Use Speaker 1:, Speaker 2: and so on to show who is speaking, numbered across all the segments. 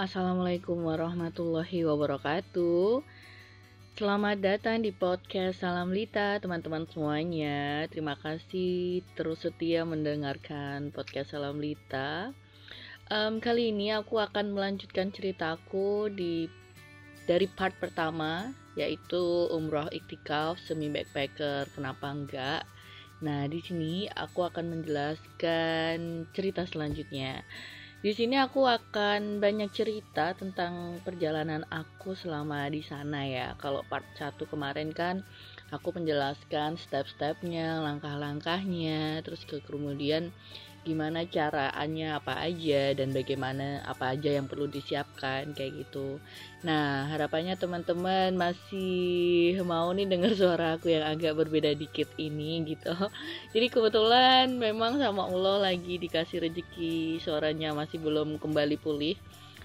Speaker 1: assalamualaikum warahmatullahi wabarakatuh. Selamat datang di podcast Salam Lita, teman-teman semuanya. Terima kasih terus setia mendengarkan podcast Salam Lita. Um, kali ini aku akan melanjutkan ceritaku di dari part pertama, yaitu umroh iktikaf semi backpacker. Kenapa enggak? Nah, di sini aku akan menjelaskan cerita selanjutnya. Di sini aku akan banyak cerita tentang perjalanan aku selama di sana ya. Kalau part 1 kemarin kan aku menjelaskan step-stepnya, langkah-langkahnya, terus ke kemudian gimana caranya apa aja dan bagaimana apa aja yang perlu disiapkan kayak gitu. Nah, harapannya teman-teman masih mau nih dengar suara aku yang agak berbeda dikit ini gitu. Jadi kebetulan memang sama Allah lagi dikasih rezeki suaranya masih belum kembali pulih.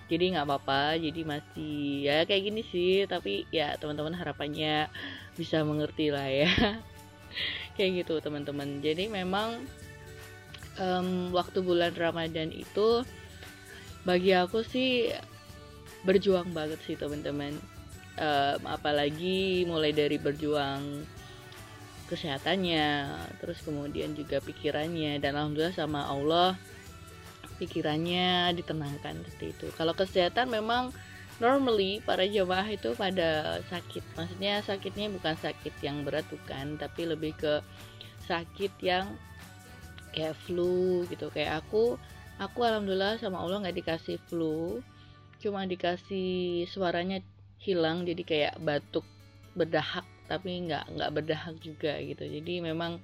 Speaker 1: Jadi nggak apa-apa, jadi masih ya kayak gini sih, tapi ya teman-teman harapannya bisa mengerti lah ya. kayak gitu teman-teman. Jadi memang um, waktu bulan Ramadan itu bagi aku sih berjuang banget sih teman-teman. Um, apalagi mulai dari berjuang kesehatannya terus kemudian juga pikirannya. Dan alhamdulillah sama Allah pikirannya ditenangkan seperti itu. Kalau kesehatan memang normally para jemaah itu pada sakit. Maksudnya sakitnya bukan sakit yang berat bukan. Tapi lebih ke sakit yang kayak flu gitu. Kayak aku aku alhamdulillah sama Allah nggak dikasih flu cuma dikasih suaranya hilang jadi kayak batuk berdahak tapi nggak nggak berdahak juga gitu. Jadi memang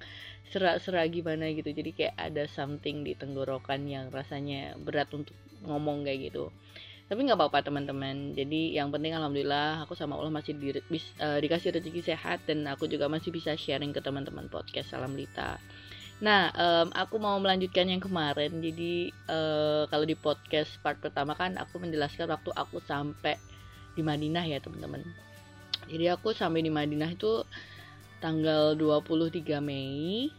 Speaker 1: serak-serak gimana gitu. Jadi kayak ada something di tenggorokan yang rasanya berat untuk ngomong kayak gitu. Tapi nggak apa-apa teman-teman. Jadi yang penting alhamdulillah aku sama Allah masih di, bis, uh, dikasih rezeki sehat dan aku juga masih bisa sharing ke teman-teman podcast salam Lita Nah, um, aku mau melanjutkan yang kemarin. Jadi uh, kalau di podcast part pertama kan aku menjelaskan waktu aku sampai di Madinah ya teman-teman. Jadi aku sampai di Madinah itu tanggal 23 Mei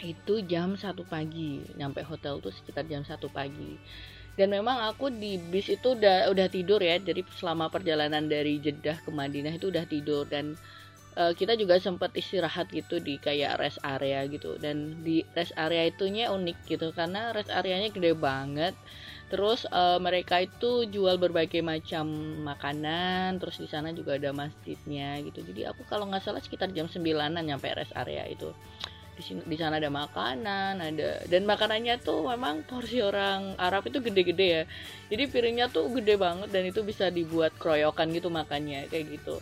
Speaker 1: itu jam 1 pagi nyampe hotel tuh sekitar jam 1 pagi dan memang aku di bis itu udah udah tidur ya jadi selama perjalanan dari Jeddah ke Madinah itu udah tidur dan uh, kita juga sempat istirahat gitu di kayak rest area gitu. Dan di rest area itunya unik gitu karena rest areanya gede banget. Terus uh, mereka itu jual berbagai macam makanan terus di sana juga ada masjidnya gitu. Jadi aku kalau nggak salah sekitar jam 9an nyampe rest area itu. Di sini di sana ada makanan ada dan makanannya tuh memang porsi orang Arab itu gede-gede ya. Jadi piringnya tuh gede banget dan itu bisa dibuat kroyokan gitu makannya kayak gitu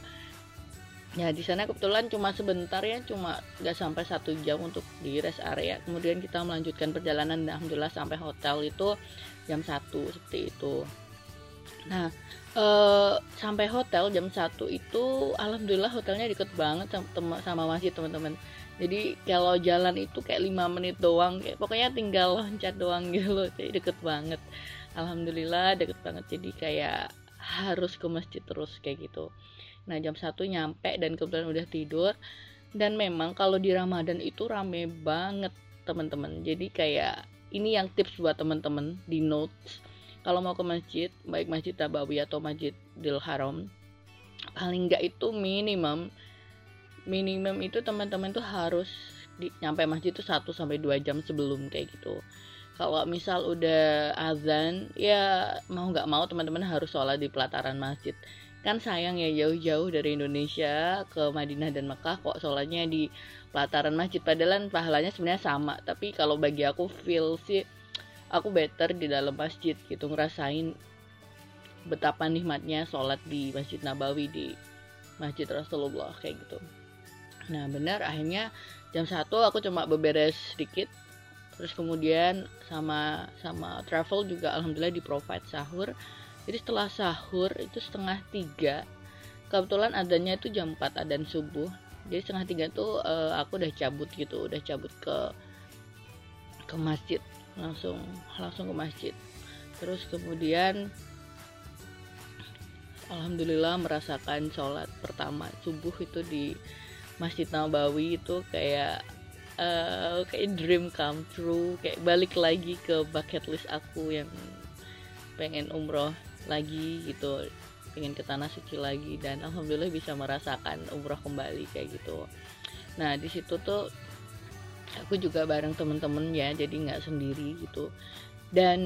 Speaker 1: ya di sana kebetulan cuma sebentar ya cuma nggak sampai satu jam untuk di rest area. Kemudian kita melanjutkan perjalanan dan alhamdulillah sampai hotel itu jam satu seperti itu. Nah eh, sampai hotel jam satu itu alhamdulillah hotelnya deket banget sama, sama masjid teman-teman. Jadi kalau jalan itu kayak lima menit doang kayak pokoknya tinggal loncat doang gitu jadi deket banget. Alhamdulillah deket banget. Jadi kayak harus ke masjid terus kayak gitu Nah jam satu nyampe dan kebetulan udah tidur. Dan memang kalau di Ramadan itu rame banget teman-teman. Jadi kayak ini yang tips buat teman-teman di notes. Kalau mau ke masjid, baik Masjid Nabawi atau Masjid Masjidil Haram, paling nggak itu minimum minimum itu teman-teman tuh harus di, nyampe masjid itu 1 sampai 2 jam sebelum kayak gitu. Kalau misal udah azan, ya mau nggak mau teman-teman harus sholat di pelataran masjid kan sayang ya jauh-jauh dari Indonesia ke Madinah dan Mekah kok sholatnya di pelataran masjid. Padahal pahalanya sebenarnya sama tapi kalau bagi aku feel sih aku better di dalam masjid gitu ngerasain betapa nikmatnya sholat di Masjid Nabawi di Masjid Rasulullah kayak gitu. Nah benar akhirnya jam satu aku cuma beberes sedikit terus kemudian sama sama travel juga alhamdulillah di provide sahur jadi setelah sahur itu setengah tiga kebetulan adanya itu jam 4 adan subuh. Jadi setengah tiga tuh uh, aku udah cabut gitu udah cabut ke ke masjid. Langsung langsung ke masjid. Terus kemudian Alhamdulillah merasakan sholat pertama subuh itu di Masjid Nabawi itu kayak uh, kayak dream come true. Kayak balik lagi ke bucket list aku yang pengen umroh lagi gitu pengen ke tanah suci lagi dan alhamdulillah bisa merasakan umroh kembali kayak gitu. Nah di situ tuh aku juga bareng temen-temen ya jadi nggak sendiri gitu. Dan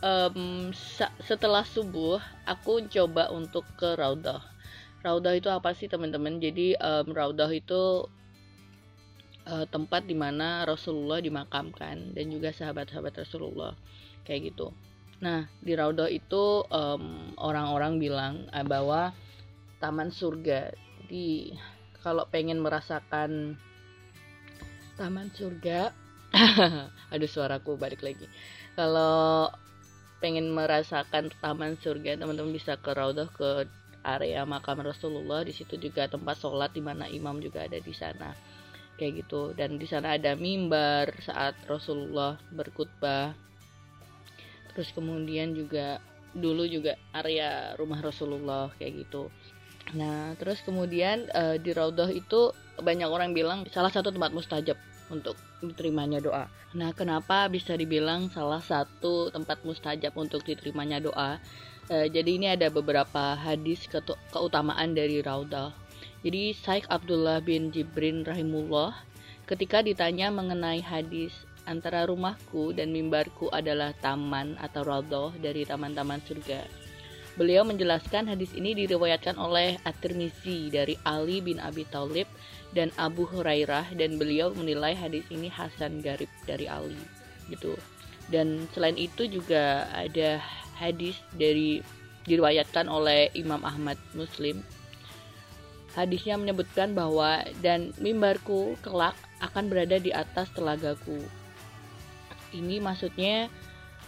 Speaker 1: um, setelah subuh aku coba untuk ke Raudah. Raudah itu apa sih teman-teman jadi um, Raudah itu uh, tempat di mana Rasulullah dimakamkan dan juga sahabat-sahabat Rasulullah kayak gitu Nah, di Raudah itu orang orang-orang bilang uh, bahwa taman surga. Jadi kalau pengen merasakan taman surga, aduh suaraku balik lagi. Kalau pengen merasakan taman surga, teman-teman bisa ke Raudah ke area makam Rasulullah. Di situ juga tempat sholat di mana imam juga ada di sana. Kayak gitu. Dan di sana ada mimbar saat Rasulullah berkhutbah terus kemudian juga dulu juga area rumah Rasulullah kayak gitu nah terus kemudian uh, di Raudhah itu banyak orang bilang salah satu tempat mustajab untuk diterimanya doa. Nah, kenapa bisa dibilang salah satu tempat mustajab untuk diterimanya doa? Uh, jadi ini ada beberapa hadis ke keutamaan dari Raudah. Jadi Syekh Abdullah bin Jibrin rahimullah ketika ditanya mengenai hadis antara rumahku dan mimbarku adalah taman atau raudhah dari taman-taman surga. Beliau menjelaskan hadis ini diriwayatkan oleh At-Tirmizi dari Ali bin Abi Thalib dan Abu Hurairah dan beliau menilai hadis ini hasan garib dari Ali gitu. Dan selain itu juga ada hadis dari diriwayatkan oleh Imam Ahmad Muslim Hadisnya menyebutkan bahwa dan mimbarku kelak akan berada di atas telagaku ini maksudnya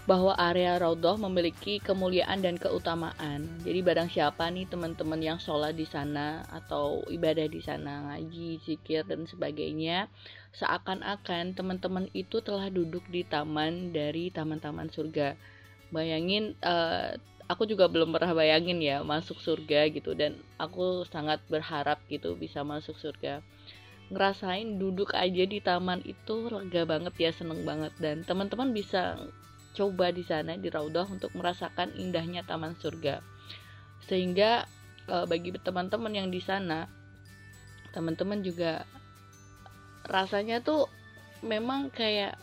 Speaker 1: bahwa area Raudhah memiliki kemuliaan dan keutamaan. Jadi barang siapa nih teman-teman yang sholat di sana atau ibadah di sana, ngaji, zikir dan sebagainya, seakan-akan teman-teman itu telah duduk di taman dari taman-taman surga. Bayangin, uh, aku juga belum pernah bayangin ya masuk surga gitu dan aku sangat berharap gitu bisa masuk surga ngerasain duduk aja di taman itu lega banget ya seneng banget. Dan teman-teman bisa coba di sana di Raudah untuk merasakan indahnya taman surga. Sehingga e, bagi teman-teman yang di sana teman-teman juga rasanya tuh memang kayak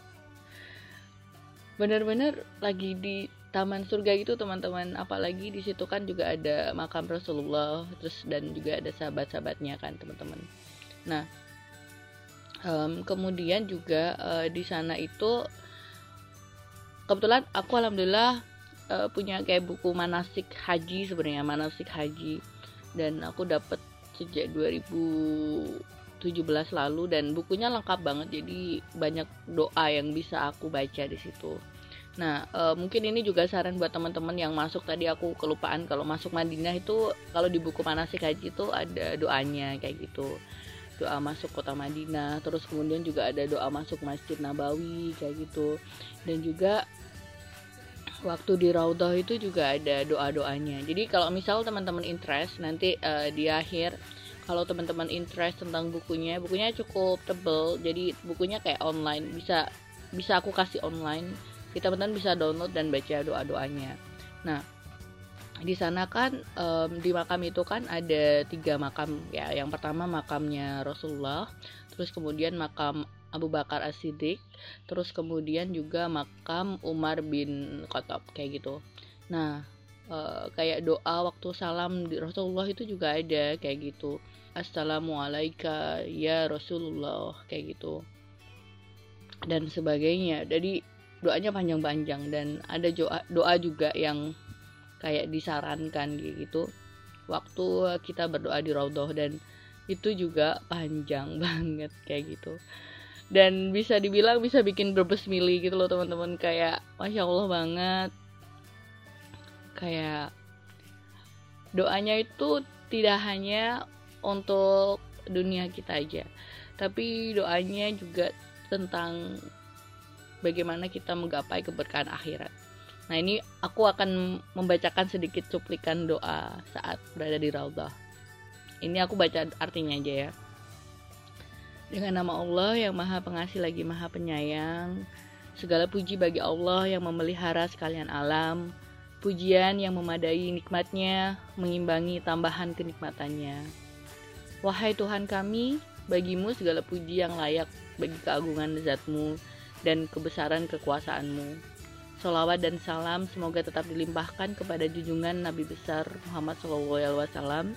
Speaker 1: bener-bener lagi di taman surga gitu teman-teman. Apalagi di situ kan juga ada makam Rasulullah terus dan juga ada sahabat-sahabatnya kan teman-teman. Nah um, kemudian juga uh, di sana itu kebetulan aku alhamdulillah uh, punya kayak buku manasik haji sebenarnya manasik haji dan aku dapat sejak 2017 lalu dan bukunya lengkap banget jadi banyak doa yang bisa aku baca di situ. Nah, e, mungkin ini juga saran buat teman-teman yang masuk tadi aku kelupaan kalau masuk Madinah itu kalau di buku manasik haji itu ada doanya kayak gitu doa masuk kota Madinah terus kemudian juga ada doa masuk Masjid Nabawi kayak gitu. Dan juga waktu di Raudhah itu juga ada doa-doanya. Jadi kalau misal teman-teman interest nanti uh, di akhir kalau teman-teman interest tentang bukunya bukunya cukup tebel. Jadi bukunya kayak online bisa bisa aku kasih online. Kita teman-teman bisa download dan baca doa-doanya. Nah di sana kan um, di makam itu kan ada tiga makam ya. Yang pertama makamnya Rasulullah terus kemudian makam Abu Bakar As-Siddiq terus kemudian juga makam Umar bin Khattab kayak gitu. Nah uh, kayak doa waktu salam di Rasulullah itu juga ada kayak gitu. Assalamualaikum ya Rasulullah kayak gitu. Dan sebagainya. Jadi doanya panjang-panjang dan ada doa doa juga yang kayak disarankan gitu waktu kita berdoa di Raudhah dan itu juga panjang banget kayak gitu. Dan bisa dibilang bisa bikin berbes mili gitu loh teman-teman. Kayak masya Allah banget. Kayak doanya itu tidak hanya untuk dunia kita aja tapi doanya juga tentang bagaimana kita menggapai keberkahan akhirat Nah ini aku akan membacakan sedikit cuplikan doa saat berada di Raudhah. Ini aku baca artinya aja ya. Dengan nama Allah yang maha pengasih lagi maha penyayang, Segala puji bagi Allah yang memelihara sekalian alam, pujian yang memadai nikmatnya, mengimbangi tambahan kenikmatannya. Wahai Tuhan kami, bagimu segala puji yang layak bagi keagungan zatmu dan kebesaran kekuasaanmu. Salawat dan salam semoga tetap dilimpahkan kepada junjungan Nabi besar Muhammad SAW,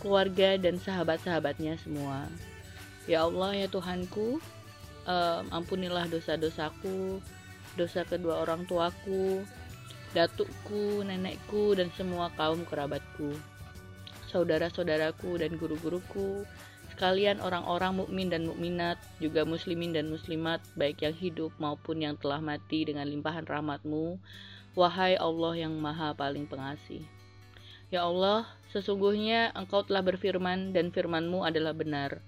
Speaker 1: keluarga dan sahabat-sahabatnya semua. Ya Allah ya Tuhanku, um, ampunilah dosa-dosaku, dosa kedua orang tuaku, datukku, nenekku, dan semua kaum kerabatku, saudara-saudaraku dan guru-guruku, sekalian orang-orang mukmin dan mukminat, juga muslimin dan muslimat, baik yang hidup maupun yang telah mati dengan limpahan rahmatmu, wahai Allah yang maha paling pengasih. Ya Allah, sesungguhnya Engkau telah berfirman dan firmanmu adalah benar.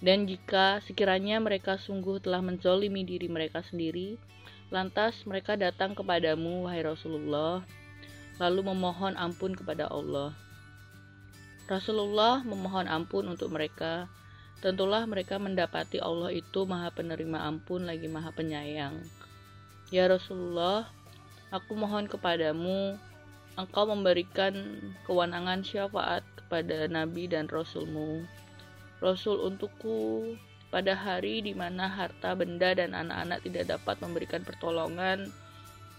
Speaker 1: Dan jika sekiranya mereka sungguh telah menzolimi diri mereka sendiri, lantas mereka datang kepadamu, wahai Rasulullah, lalu memohon ampun kepada Allah. Rasulullah memohon ampun untuk mereka. Tentulah mereka mendapati Allah itu maha penerima ampun lagi maha penyayang. Ya Rasulullah, aku mohon kepadamu, engkau memberikan kewenangan syafaat kepada Nabi dan Rasulmu Rasul untukku pada hari di mana harta benda dan anak-anak tidak dapat memberikan pertolongan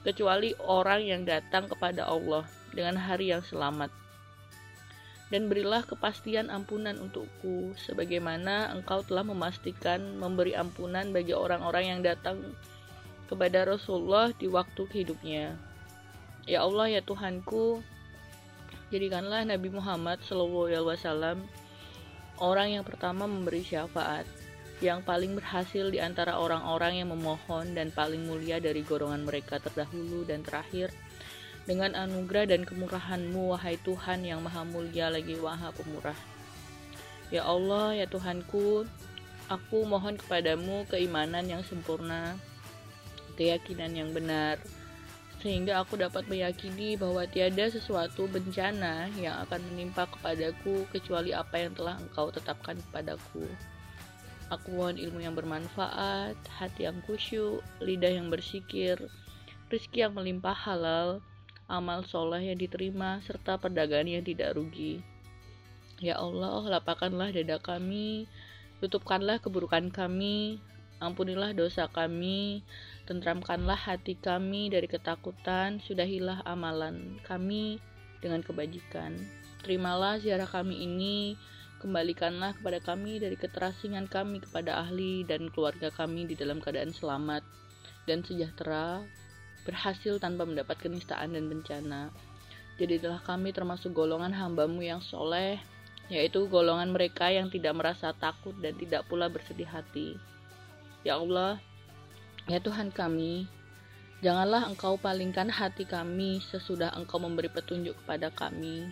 Speaker 1: kecuali orang yang datang kepada Allah dengan hari yang selamat. Dan berilah kepastian ampunan untukku, sebagaimana engkau telah memastikan memberi ampunan bagi orang-orang yang datang kepada Rasulullah di waktu hidupnya. Ya Allah ya Tuhanku, jadikanlah Nabi Muhammad SAW orang yang pertama memberi syafaat, yang paling berhasil di antara orang-orang yang memohon dan paling mulia dari golongan mereka terdahulu dan terakhir, dengan anugerah dan kemurahan-Mu, wahai Tuhan yang maha mulia lagi maha pemurah. Ya Allah, ya Tuhanku, aku mohon kepadamu keimanan yang sempurna, keyakinan yang benar, sehingga aku dapat meyakini bahwa tiada sesuatu bencana yang akan menimpa kepadaku kecuali apa yang telah engkau tetapkan kepadaku. Aku mohon ilmu yang bermanfaat, hati yang khusyuk, lidah yang bersikir, rezeki yang melimpah halal, amal soleh yang diterima, serta perdagangan yang tidak rugi. Ya Allah, lapangkanlah dada kami, tutupkanlah keburukan kami, ampunilah dosa kami, Tentramkanlah hati kami dari ketakutan, sudahilah amalan kami dengan kebajikan. Terimalah ziarah kami ini, kembalikanlah kepada kami dari keterasingan kami kepada ahli dan keluarga kami di dalam keadaan selamat dan sejahtera, berhasil tanpa mendapat kenistaan dan bencana. Jadilah kami termasuk golongan hambamu yang soleh, yaitu golongan mereka yang tidak merasa takut dan tidak pula bersedih hati. Ya Allah, Ya Tuhan kami, janganlah Engkau palingkan hati kami sesudah Engkau memberi petunjuk kepada kami.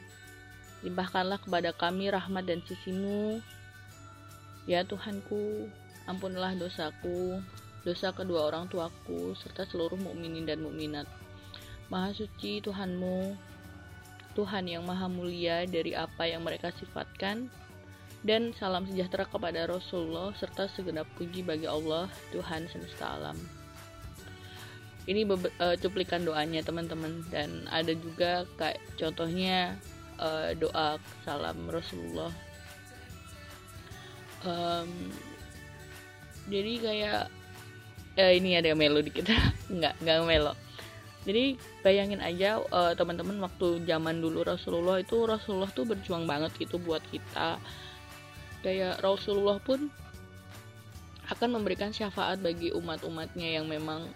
Speaker 1: Limpahkanlah kepada kami rahmat dan sisimu. Ya Tuhanku, ampunilah dosaku, dosa kedua orang tuaku, serta seluruh mukminin dan mukminat. Maha suci Tuhanmu, Tuhan yang maha mulia dari apa yang mereka sifatkan, dan salam sejahtera kepada Rasulullah serta segenap puji bagi Allah Tuhan semesta alam. Ini uh, cuplikan doanya teman-teman dan ada juga kayak contohnya uh, doa salam Rasulullah. Um, jadi kayak uh, ini ada melodi kita nggak nggak melo. Jadi bayangin aja uh, teman-teman waktu zaman dulu Rasulullah itu Rasulullah tuh berjuang banget gitu buat kita. Kayak Rasulullah pun akan memberikan syafaat bagi umat-umatnya yang memang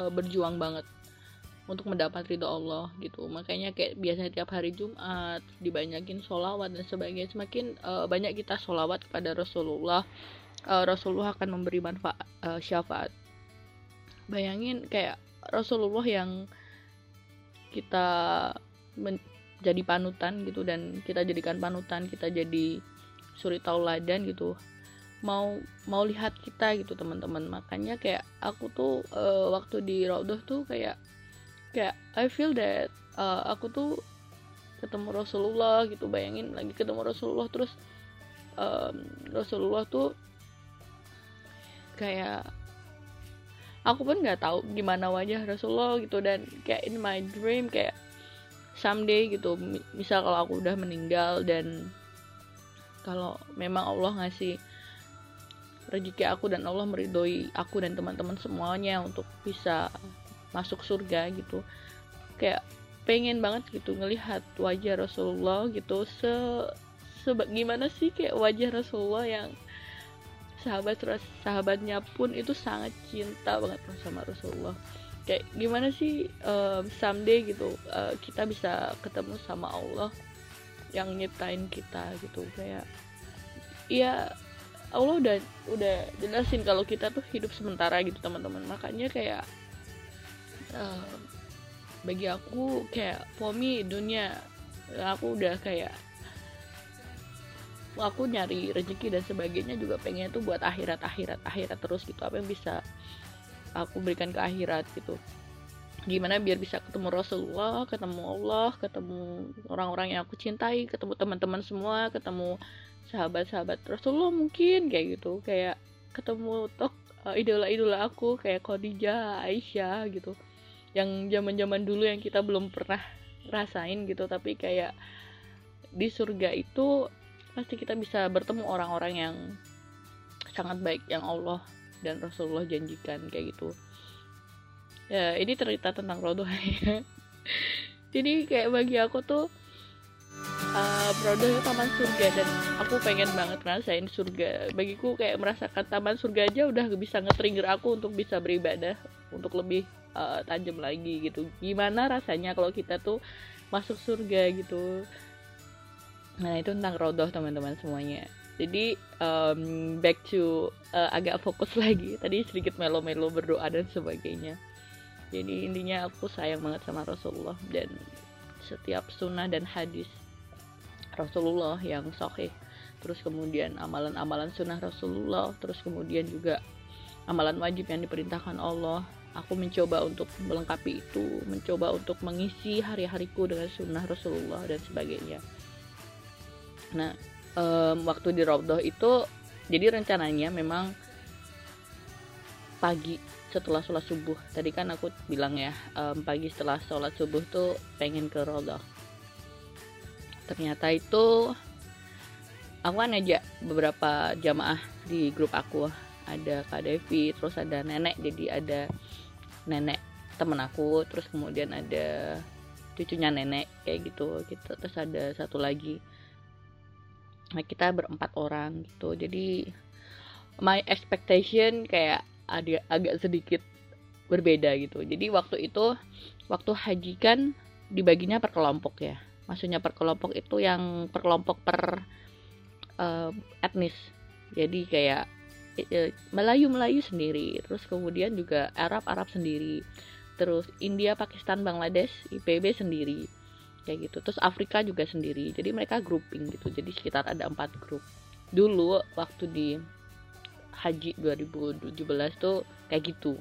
Speaker 1: uh, berjuang banget untuk mendapat ridho Allah gitu. Makanya kayak biasanya tiap hari Jumat dibanyakin sholawat dan sebagainya. Semakin uh, banyak kita sholawat kepada Rasulullah uh, Rasulullah akan memberi manfaat uh, syafaat. Bayangin kayak Rasulullah yang kita jadi panutan gitu dan kita jadikan panutan kita jadi suri tauladan gitu. Mau mau lihat kita gitu teman-teman. Makanya kayak aku tuh uh, waktu di Raudhah tuh kayak kayak I feel that uh, aku tuh ketemu Rasulullah gitu. Bayangin lagi ketemu Rasulullah terus um, Rasulullah tuh kayak aku pun nggak tahu gimana wajah Rasulullah gitu. Dan kayak in my dream kayak someday gitu misal kalau aku udah meninggal dan kalau memang Allah ngasih rezeki aku dan Allah meridoi aku dan teman-teman semuanya untuk bisa masuk surga gitu. Kayak pengen banget gitu ngelihat wajah Rasulullah gitu. Se, se sih kayak wajah Rasulullah yang sahabat sahabatnya pun itu sangat cinta banget sama Rasulullah. Kayak gimana sih um, someday gitu uh, kita bisa ketemu sama Allah yang nyiptain kita gitu. Kayak ya Allah udah udah jelasin kalau kita tuh hidup sementara gitu teman-teman. Makanya kayak uh, bagi aku kayak pomi dunia aku udah kayak aku nyari rezeki dan sebagainya juga pengen tuh buat akhirat akhirat akhirat terus gitu. Apa yang bisa aku berikan ke akhirat gitu. Gimana biar bisa ketemu Rasulullah ketemu Allah ketemu orang-orang yang aku cintai ketemu teman-teman semua ketemu sahabat-sahabat Rasulullah mungkin kayak gitu. Kayak ketemu tok uh, idola-idola aku kayak Khadijah Aisyah gitu. Yang zaman-zaman dulu yang kita belum pernah rasain gitu. Tapi kayak di surga itu pasti kita bisa bertemu orang-orang yang sangat baik yang Allah dan Rasulullah janjikan kayak gitu. Ya ini cerita tentang rodoh ya jadi kayak bagi aku tuh uh, rodoh itu taman surga dan aku pengen banget ngerasain surga. Bagiku kayak merasakan taman surga aja udah bisa nge-trigger aku untuk bisa beribadah untuk lebih uh, tajam lagi gitu. Gimana rasanya kalau kita tuh masuk surga gitu Nah itu tentang rodoh teman-teman semuanya. Jadi um, back to uh, agak fokus lagi. Tadi sedikit melo-melo berdoa dan sebagainya. Jadi intinya aku sayang banget sama Rasulullah dan setiap sunnah dan hadis Rasulullah yang sahih. Terus kemudian amalan-amalan sunnah Rasulullah. Terus kemudian juga amalan wajib yang diperintahkan Allah. Aku mencoba untuk melengkapi itu, mencoba untuk mengisi hari-hariku dengan sunnah Rasulullah dan sebagainya nah um, waktu di Raudhah itu jadi rencananya memang pagi setelah sholat subuh. Tadi kan aku bilang ya um, pagi setelah sholat subuh tuh pengen ke Raudhah ternyata itu aku kan aja beberapa jamaah di grup aku. Ada Kak Devi terus ada nenek jadi ada nenek temen aku terus kemudian ada cucunya nenek kayak gitu gitu. Terus ada satu lagi nah kita berempat orang gitu. Jadi my expectation kayak ada agak sedikit berbeda gitu. Jadi waktu itu waktu haji kan dibaginya per kelompok ya. Maksudnya per kelompok itu yang per kelompok per uh, etnis. Jadi kayak Melayu Melayu sendiri. Terus kemudian juga Arab Arab sendiri. Terus India Pakistan Bangladesh IPB sendiri kayak gitu. Terus Afrika juga sendiri. Jadi mereka grouping gitu. Jadi sekitar ada empat grup. Dulu waktu di haji 2017 tuh kayak gitu.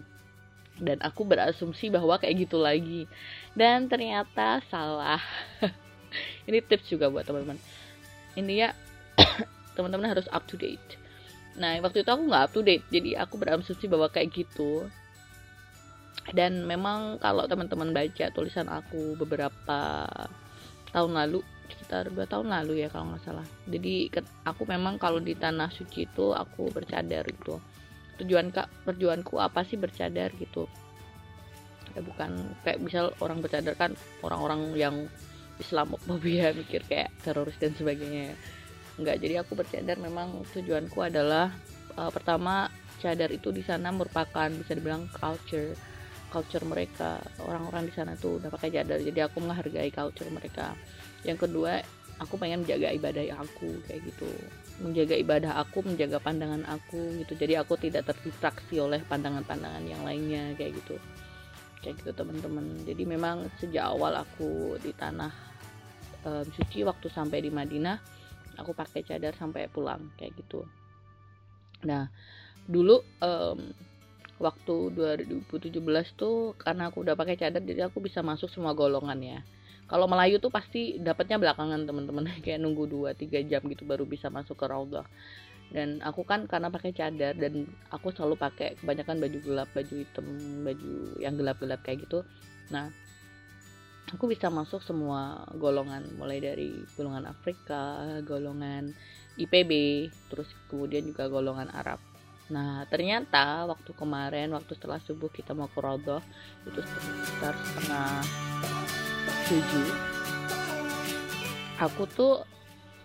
Speaker 1: Dan aku berasumsi bahwa kayak gitu lagi. Dan ternyata salah. Ini tips juga buat teman-teman. Ini ya teman-teman harus up to date. Nah waktu itu aku nggak up to date. Jadi aku berasumsi bahwa kayak gitu dan memang kalau teman-teman baca tulisan aku beberapa tahun lalu sekitar dua tahun lalu ya kalau nggak salah. Jadi aku memang kalau di tanah suci itu aku bercadar gitu. Tujuan kak perjuanku apa sih bercadar gitu? Ya bukan kayak misal orang bercadar kan orang-orang yang Islamophobia mikir kayak teroris dan sebagainya enggak jadi aku bercadar memang tujuanku adalah uh, pertama cadar itu di sana merupakan bisa dibilang culture culture mereka. Orang-orang di sana tuh udah pakai cadar jadi aku menghargai culture mereka. Yang kedua aku pengen menjaga ibadah aku kayak gitu. Menjaga ibadah aku menjaga pandangan aku gitu. Jadi aku tidak terdistraksi oleh pandangan-pandangan yang lainnya kayak gitu. Kayak gitu teman-teman. Jadi memang sejak awal aku di tanah um, suci waktu sampai di Madinah aku pakai cadar sampai pulang kayak gitu. Nah dulu um, waktu 2017 tuh karena aku udah pakai cadar jadi aku bisa masuk semua golongan ya. Kalau Melayu tuh pasti dapatnya belakangan teman-teman. Kayak nunggu 2 3 jam gitu baru bisa masuk ke Raudhah. Dan aku kan karena pakai cadar dan aku selalu pakai kebanyakan baju gelap baju hitam baju yang gelap-gelap kayak gitu. Nah aku bisa masuk semua golongan. Mulai dari golongan Afrika golongan IPB terus kemudian juga golongan Arab nah ternyata waktu kemarin waktu setelah subuh kita mau ke Rodoh itu sekitar setengah tujuh aku tuh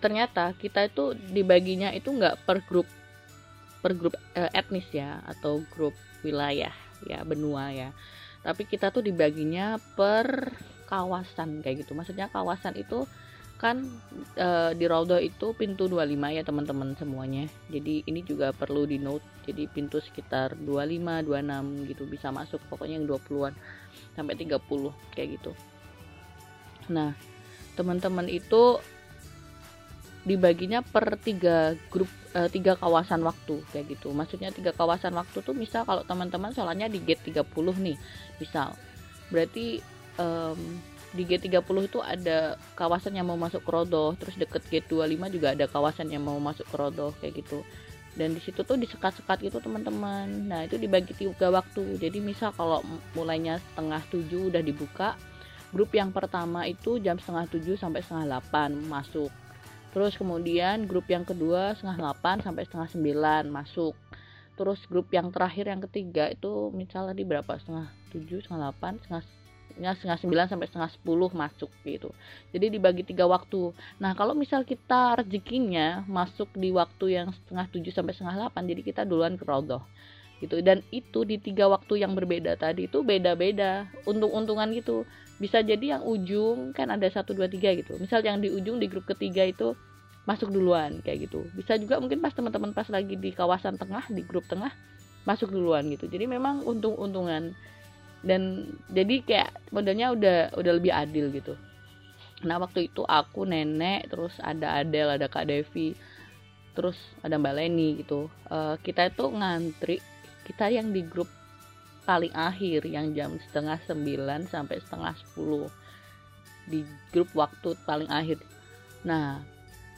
Speaker 1: ternyata kita itu dibaginya itu nggak per grup per grup uh, etnis ya atau grup wilayah ya benua ya. Tapi kita tuh dibaginya per kawasan kayak gitu. Maksudnya kawasan itu kan e, di Raudah itu pintu 25 ya teman-teman semuanya. Jadi ini juga perlu di note jadi pintu sekitar 25 26 gitu bisa masuk. Pokoknya yang 20-an sampai 30 kayak gitu. Nah teman-teman itu dibaginya per tiga grup uh, tiga kawasan waktu kayak gitu. Maksudnya tiga kawasan waktu tuh misal kalau teman-teman soalnya di gate 30 nih misal. Berarti um, di gate 30 itu ada kawasan yang mau masuk ke Rodoh terus deket gate 25 juga ada kawasan yang mau masuk ke Rodoh kayak gitu. Dan di situ tuh disekat-sekat gitu teman-teman. Nah itu dibagi tiga waktu. Jadi misal kalau mulainya setengah tujuh udah dibuka grup yang pertama itu jam setengah tujuh sampai setengah delapan masuk. Terus kemudian grup yang kedua setengah 8 sampai setengah 9 masuk. Terus grup yang terakhir yang ketiga itu misalnya di berapa? Setengah 7 setengah 8 setengah setengah 9 sampai setengah 10 masuk gitu. Jadi dibagi tiga waktu. Nah kalau misal kita rezekinya masuk di waktu yang setengah 7 sampai setengah 8 jadi kita duluan ke Rodoh gitu. Dan itu di tiga waktu yang berbeda tadi itu beda-beda. Untung-untungan gitu. Bisa jadi yang ujung kan ada satu dua tiga gitu. Misal yang di ujung di grup ketiga itu masuk duluan kayak gitu. Bisa juga mungkin pas teman-teman pas lagi di kawasan tengah di grup tengah masuk duluan gitu. Jadi memang untung-untungan dan jadi kayak modelnya udah udah lebih adil gitu. Nah waktu itu aku nenek terus ada Adel ada Kak Devi terus ada Mbak Leni gitu. Uh, kita itu ngantri kita yang di grup paling akhir yang jam setengah sembilan sampai setengah sepuluh. Di grup waktu paling akhir. Nah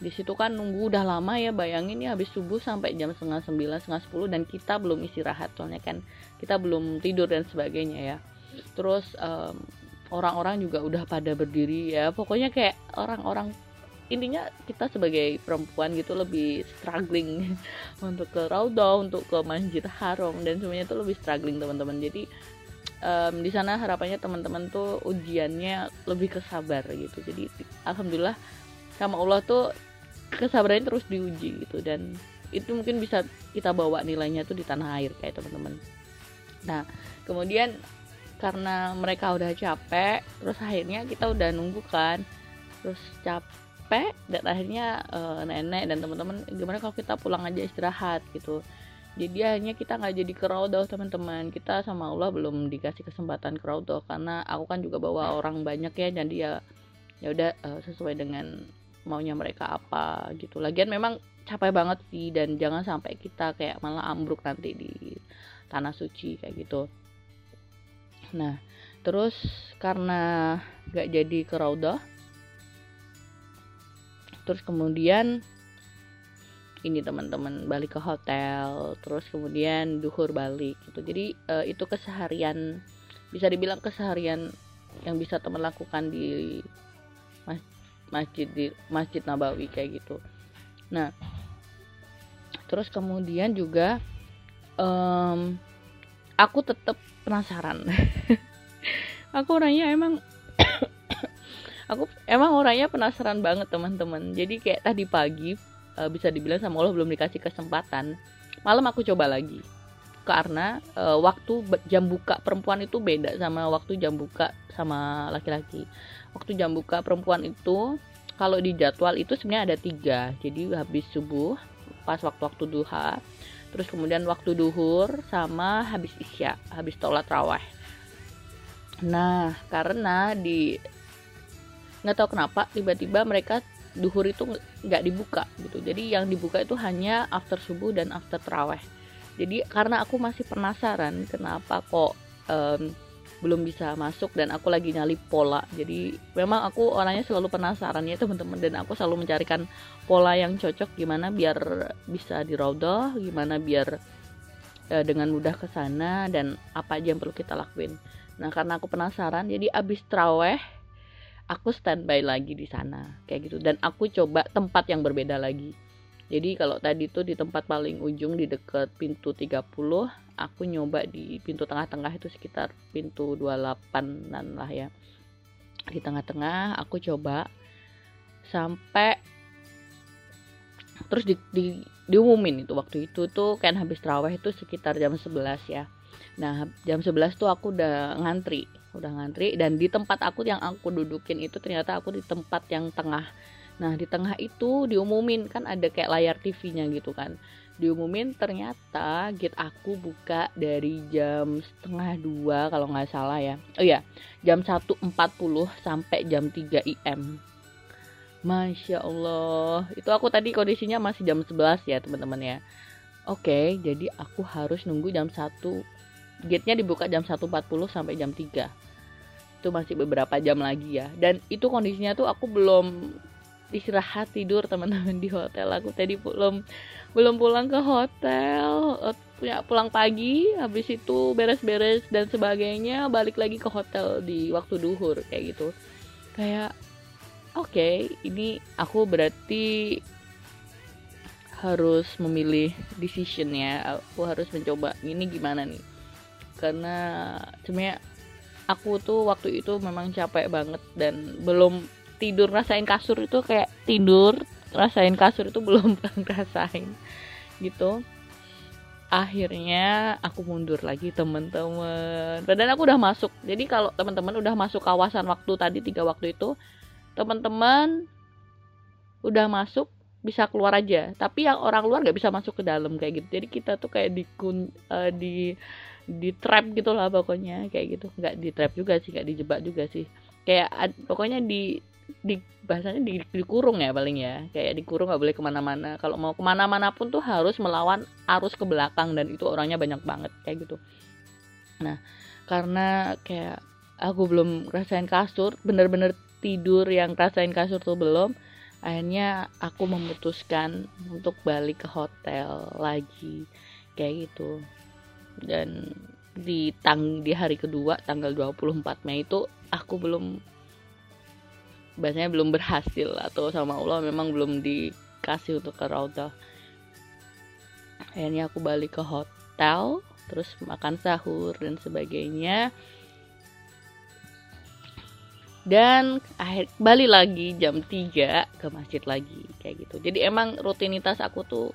Speaker 1: di situ kan nunggu udah lama ya bayangin ya habis subuh sampai jam setengah sembilan setengah sepuluh dan kita belum istirahat soalnya kan kita belum tidur dan sebagainya ya terus orang orang-orang juga udah pada berdiri ya pokoknya kayak orang-orang intinya kita sebagai perempuan gitu lebih struggling untuk ke Raudah, untuk ke Masjid Haram dan semuanya itu lebih struggling teman-teman. Jadi um, di sana harapannya teman-teman tuh ujiannya lebih kesabar gitu. Jadi alhamdulillah sama Allah tuh kesabarannya terus diuji gitu dan itu mungkin bisa kita bawa nilainya tuh di tanah air kayak teman-teman. Nah, kemudian karena mereka udah capek, terus akhirnya kita udah nunggu kan. Terus capek dan akhirnya uh, nenek dan teman-teman gimana kalau kita pulang aja istirahat gitu jadi akhirnya kita nggak jadi ke Raudoh teman-teman kita sama Allah belum dikasih kesempatan ke Raudoh karena aku kan juga bawa orang banyak ya jadi ya ya udah uh, sesuai dengan maunya mereka apa gitu. Lagian memang capek banget sih dan jangan sampai kita kayak malah ambruk nanti di tanah suci kayak gitu. Nah terus karena nggak jadi ke Raudah terus kemudian ini teman-teman balik ke hotel terus kemudian duhur balik gitu. Jadi uh, itu keseharian bisa dibilang keseharian yang bisa teman lakukan di masjid di masjid Nabawi kayak gitu. Nah terus kemudian juga um, aku tetap penasaran. Aku orangnya emang aku emang orangnya penasaran banget teman-teman. Jadi kayak tadi pagi uh, bisa dibilang sama Allah belum dikasih kesempatan. Malam aku coba lagi. Karena uh, waktu jam buka perempuan itu beda sama waktu jam buka sama laki-laki waktu jam buka perempuan itu kalau di jadwal itu sebenarnya ada tiga. Jadi habis subuh pas waktu-waktu duha terus kemudian waktu duhur sama habis isya habis sholat raweh. Nah karena di nggak tahu kenapa tiba-tiba mereka duhur itu nggak dibuka gitu. Jadi yang dibuka itu hanya after subuh dan after teraweh jadi karena aku masih penasaran kenapa kok um, belum bisa masuk dan aku lagi nyali pola. Jadi memang aku orangnya selalu penasaran ya teman-teman. Dan aku selalu mencarikan pola yang cocok gimana biar bisa di gimana biar e, dengan mudah ke sana dan apa aja yang perlu kita lakuin. Nah karena aku penasaran jadi abis traweh aku standby lagi di sana. Kayak gitu. Dan aku coba tempat yang berbeda lagi. Jadi kalau tadi tuh di tempat paling ujung di dekat pintu 30 aku nyoba di pintu tengah-tengah itu sekitar pintu 28an lah ya. Di tengah-tengah aku coba sampai terus di, di diumumin itu waktu itu tuh kan habis terawih itu sekitar jam 11 ya. Nah jam 11 tuh aku udah ngantri udah ngantri dan di tempat aku yang aku dudukin itu ternyata aku di tempat yang tengah. Nah di tengah itu diumumin kan ada kayak layar TV-nya gitu kan diumumin ternyata gate aku buka dari jam setengah dua kalau nggak salah ya. Oh iya jam 1.40 sampai jam 3 IM Masya Allah. Itu aku tadi kondisinya masih jam 11 ya teman-teman ya. Oke jadi aku harus nunggu jam 1 Gate-nya dibuka jam 1.40 sampai jam 3 itu masih beberapa jam lagi ya. Dan itu kondisinya tuh aku belum istirahat tidur teman-teman di hotel. Aku tadi belum belum pulang ke hotel. Punya pulang pagi habis itu beres-beres dan sebagainya balik lagi ke hotel di waktu duhur kayak gitu. Kayak oke okay, ini aku berarti harus memilih decision ya. Aku harus mencoba ini gimana nih? Karena sebenarnya aku tuh waktu itu memang capek banget dan belum tidur rasain kasur itu kayak tidur rasain kasur itu belum rasain gitu. Akhirnya aku mundur lagi temen-temen dan aku udah masuk. Jadi kalau teman-teman udah masuk kawasan waktu tadi tiga waktu itu teman-teman udah masuk bisa keluar aja. Tapi yang orang luar nggak bisa masuk ke dalam kayak gitu. Jadi kita tuh kayak di uh, di di trap gitu lah pokoknya kayak gitu. Nggak di trap juga sih nggak dijebak juga sih. Kayak pokoknya di di bahasanya di, dikurung ya paling ya. Kayak dikurung nggak boleh ke mana-mana. Kalau mau ke mana-mana pun tuh harus melawan arus ke belakang dan itu orangnya banyak banget kayak gitu. Nah karena kayak aku belum rasain kasur bener-bener tidur yang rasain kasur tuh belum akhirnya aku memutuskan untuk balik ke hotel lagi kayak gitu. Dan di tang di hari kedua tanggal 24 Mei itu aku belum bahasanya belum berhasil atau sama Allah memang belum dikasih untuk ke Raudah. Akhirnya aku balik ke hotel terus makan sahur dan sebagainya. Dan akhir balik lagi jam 3 ke masjid lagi kayak gitu. Jadi emang rutinitas aku tuh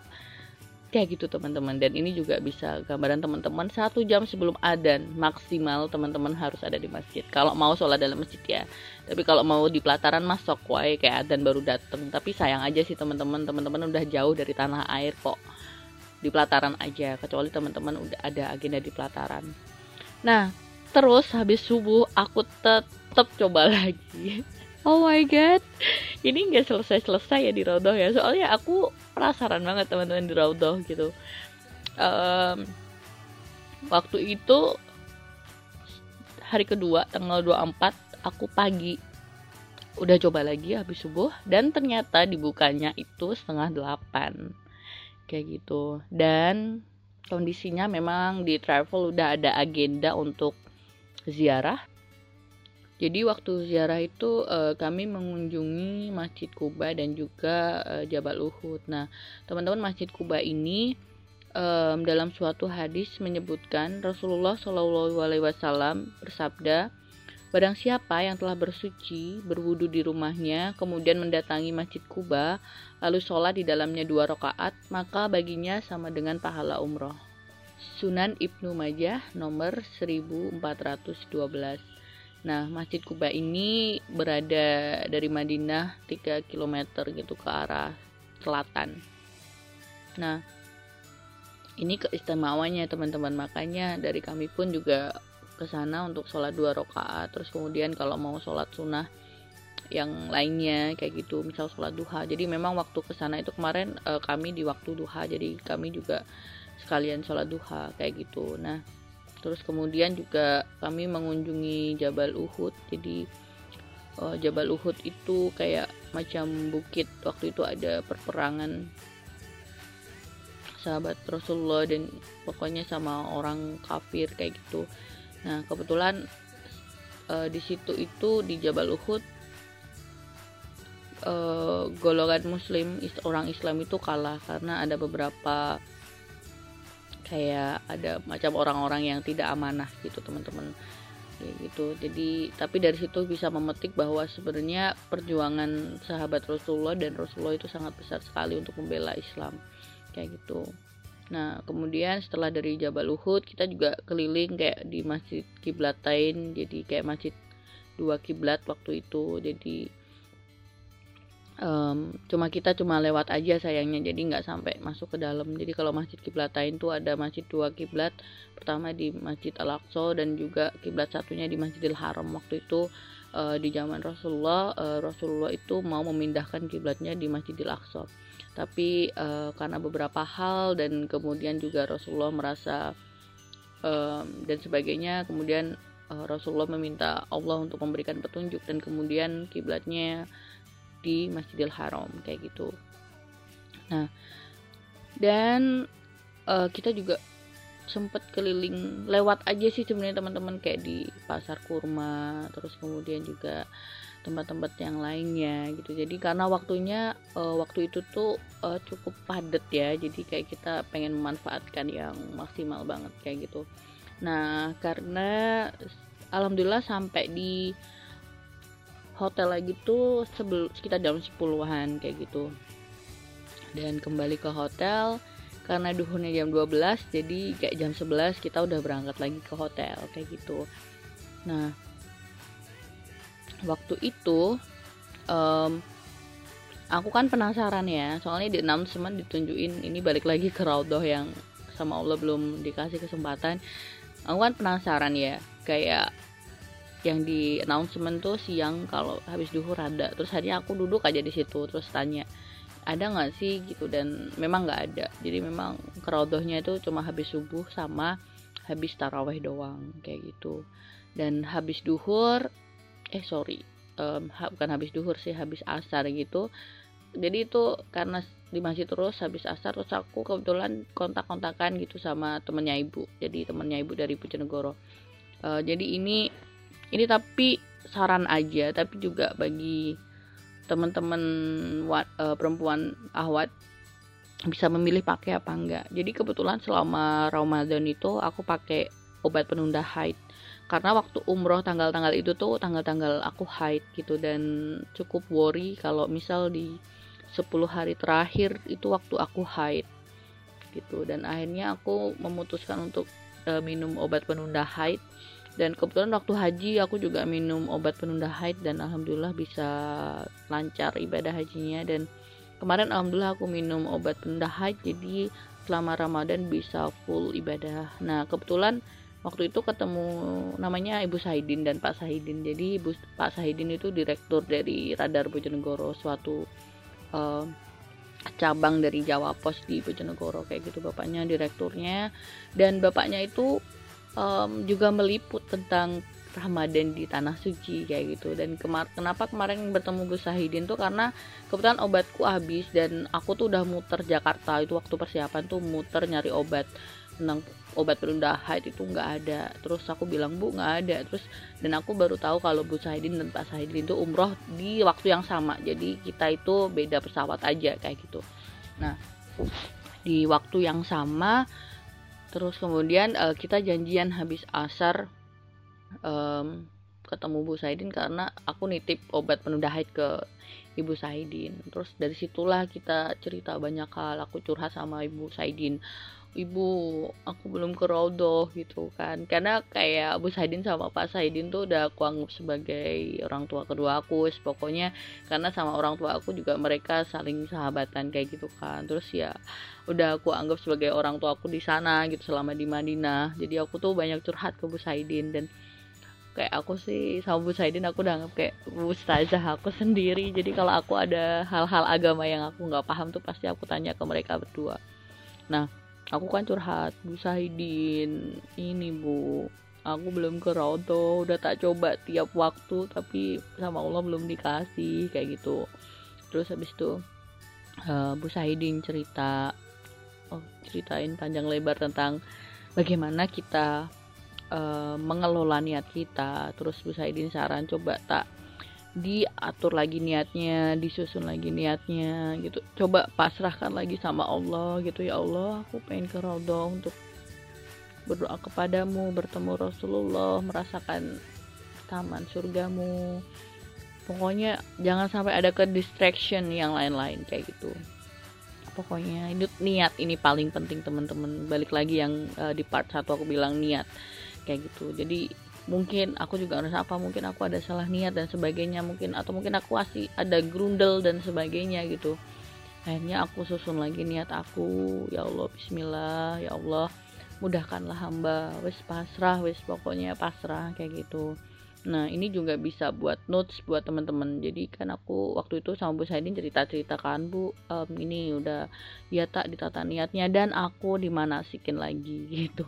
Speaker 1: kayak gitu teman-teman. Dan ini juga bisa gambaran teman-teman satu jam sebelum adan maksimal teman-teman harus ada di masjid. Kalau mau sholat dalam masjid ya. Tapi kalau mau di pelataran masuk wae kayak adan baru dateng. Tapi sayang aja sih teman-teman. Teman-teman udah jauh dari tanah air kok. Di pelataran aja kecuali teman-teman udah ada agenda di pelataran. Nah terus habis subuh aku tetep coba lagi oh my god. Ini nggak selesai selesai ya di Rodoh ya. Soalnya aku penasaran banget teman-teman di Rodoh gitu. Um, waktu itu hari kedua tanggal 24 aku pagi. Udah coba lagi habis subuh dan ternyata dibukanya itu setengah delapan. Kayak gitu. Dan kondisinya memang di travel udah ada agenda untuk ziarah jadi waktu ziarah itu uh, kami mengunjungi Masjid Kuba dan juga uh, Jabal Uhud. Nah, teman-teman Masjid Kuba ini um, dalam suatu hadis menyebutkan Rasulullah Shallallahu Alaihi Wasallam bersabda, Barang siapa yang telah bersuci, berwudu di rumahnya, kemudian mendatangi Masjid Kuba, lalu sholat di dalamnya dua rakaat, maka baginya sama dengan pahala umroh. Sunan Ibnu Majah nomor 1412 Nah, Masjid Kuba ini berada dari Madinah 3 km gitu ke arah selatan. Nah, ini keistimewaannya teman-teman. Makanya dari kami pun juga ke sana untuk sholat dua rakaat. Terus kemudian kalau mau sholat sunnah yang lainnya kayak gitu, misal sholat duha. Jadi memang waktu ke sana itu kemarin e, kami di waktu duha. Jadi kami juga sekalian sholat duha kayak gitu. Nah, terus kemudian juga kami mengunjungi Jabal Uhud. Jadi uh, Jabal Uhud itu kayak macam bukit. Waktu itu ada perperangan sahabat Rasulullah dan pokoknya sama orang kafir kayak gitu. Nah kebetulan uh, di situ itu di Jabal Uhud uh, golongan Muslim orang Islam itu kalah karena ada beberapa kayak ada macam orang-orang yang tidak amanah gitu teman-teman. Ya gitu. Jadi tapi dari situ bisa memetik bahwa sebenarnya perjuangan sahabat Rasulullah dan Rasulullah itu sangat besar sekali untuk membela Islam. Kayak gitu. Nah kemudian setelah dari Jabal Uhud kita juga keliling kayak di masjid kiblatain jadi kayak masjid dua kiblat waktu itu. Jadi um, cuma kita cuma lewat aja sayangnya jadi nggak sampai masuk ke dalam. Jadi kalau masjid kiblatain tuh ada masjid dua kiblat pertama di masjid al aqsa dan juga kiblat satunya di masjidil haram. Waktu itu uh, di zaman rasulullah uh, rasulullah itu mau memindahkan kiblatnya di masjidil aqsa. Tapi uh, karena beberapa hal dan kemudian juga rasulullah merasa um, dan sebagainya kemudian rasulullah meminta Allah untuk memberikan petunjuk dan kemudian kiblatnya di Masjidil Haram kayak gitu. Nah, dan uh, kita juga sempat keliling lewat aja sih sebenarnya teman-teman kayak di pasar kurma terus kemudian juga tempat-tempat yang lainnya gitu jadi karena waktunya uh, waktu itu tuh uh, cukup padat ya jadi kayak kita pengen memanfaatkan yang maksimal banget kayak gitu nah karena alhamdulillah sampai di hotel lagi tuh sebelum sekitar jam 10-an kayak gitu. Dan kembali ke hotel karena duhurnya jam 12 jadi kayak jam 11 kita udah berangkat lagi ke hotel kayak gitu. Nah waktu itu um, aku kan penasaran ya soalnya di announcement ditunjukin ini balik lagi ke Raudhah yang sama Allah belum dikasih kesempatan. Aku kan penasaran ya kayak yang di announcement tuh siang kalau habis duhur ada. Terus hanya aku duduk aja di situ terus tanya ada nggak sih? Gitu dan memang nggak ada. Jadi memang kerodohnya itu cuma habis subuh sama habis taraweh doang kayak gitu. Dan habis duhur eh sorry um, bukan habis duhur sih habis asar gitu. Jadi itu karena di masjid terus habis asar terus aku kebetulan kontak-kontakan gitu sama temennya ibu. Jadi temennya ibu dari Bojonegoro uh, jadi ini ini tapi saran aja tapi juga bagi teman-teman uh, perempuan ahwat bisa memilih pakai apa enggak. Jadi kebetulan selama Ramadan itu aku pakai obat penunda haid. Karena waktu umroh tanggal-tanggal itu tuh tanggal-tanggal aku haid gitu dan cukup worry kalau misal di 10 hari terakhir itu waktu aku haid gitu. Dan akhirnya aku memutuskan untuk uh, minum obat penunda haid dan kebetulan waktu haji aku juga minum obat penunda haid dan alhamdulillah bisa lancar ibadah hajinya. Dan kemarin alhamdulillah aku minum obat penunda haid jadi selama Ramadan bisa full ibadah. Nah kebetulan waktu itu ketemu namanya Ibu Sahidin dan Pak Sahidin jadi Ibu Pak Sahidin itu direktur dari Radar Bojonegoro suatu uh, cabang dari Jawa Pos di Bojonegoro kayak gitu bapaknya direkturnya. Dan bapaknya itu um, juga meliput tentang Ramadan di tanah suci kayak gitu. Dan kemar kenapa kemarin bertemu Gus Sahidin tuh? Karena kebetulan obatku habis dan aku tuh udah muter Jakarta. Itu waktu persiapan tuh muter nyari obat tentang obat penunda haid itu nggak ada. Terus aku bilang bu nggak ada. Terus dan aku baru tahu kalau Bu Sahidin dan Pak Sahidin itu umroh di waktu yang sama. Jadi kita itu beda pesawat aja kayak gitu. Nah di waktu yang sama terus kemudian uh, kita janjian habis asar um, ketemu Bu Saidin karena aku nitip obat penunda haid ke Ibu Saidin. Terus dari situlah kita cerita banyak hal aku curhat sama Ibu Saidin ibu aku belum ke Rodo gitu kan. Karena kayak Bu Saidin sama Pak Saidin tuh udah aku anggap sebagai orang tua kedua aku. Pokoknya karena sama orang tua aku juga mereka saling sahabatan kayak gitu kan. Terus ya udah aku anggap sebagai orang tua aku di sana gitu selama di Madinah. Jadi aku tuh banyak curhat ke Bu Saidin dan kayak aku sih sama Bu Saidin aku udah anggap kayak ustazah aku sendiri. Jadi kalau aku ada hal-hal agama yang aku nggak paham tuh pasti aku tanya ke mereka berdua. Nah aku kan curhat Bu Sahidin ini Bu. Aku belum ke Roto udah tak coba tiap waktu tapi sama Allah belum dikasih kayak gitu. Terus habis itu uh, Bu Sahidin cerita oh ceritain panjang lebar tentang bagaimana kita uh, mengelola niat kita. Terus Bu Sahidin saran coba tak diatur lagi niatnya disusun lagi niatnya gitu. Coba pasrahkan lagi sama Allah gitu. Ya Allah aku pengen ke Rodo untuk berdoa kepadamu bertemu Rasulullah merasakan taman surgamu. Pokoknya jangan sampai ada ke distraction yang lain-lain kayak gitu. Pokoknya itu niat ini paling penting teman-teman. Balik lagi yang uh, di part satu aku bilang niat kayak gitu. Jadi mungkin aku juga harus apa mungkin aku ada salah niat dan sebagainya mungkin atau mungkin aku masih ada grundel dan sebagainya gitu. Akhirnya aku susun lagi niat aku ya Allah Bismillah ya Allah mudahkanlah hamba wes pasrah wes pokoknya pasrah kayak gitu. Nah ini juga bisa buat notes buat teman-teman. Jadi kan aku waktu itu sama Bu Saidin cerita ceritakan Bu um, ini udah ya tak ditata niatnya dan aku dimanasikin lagi gitu.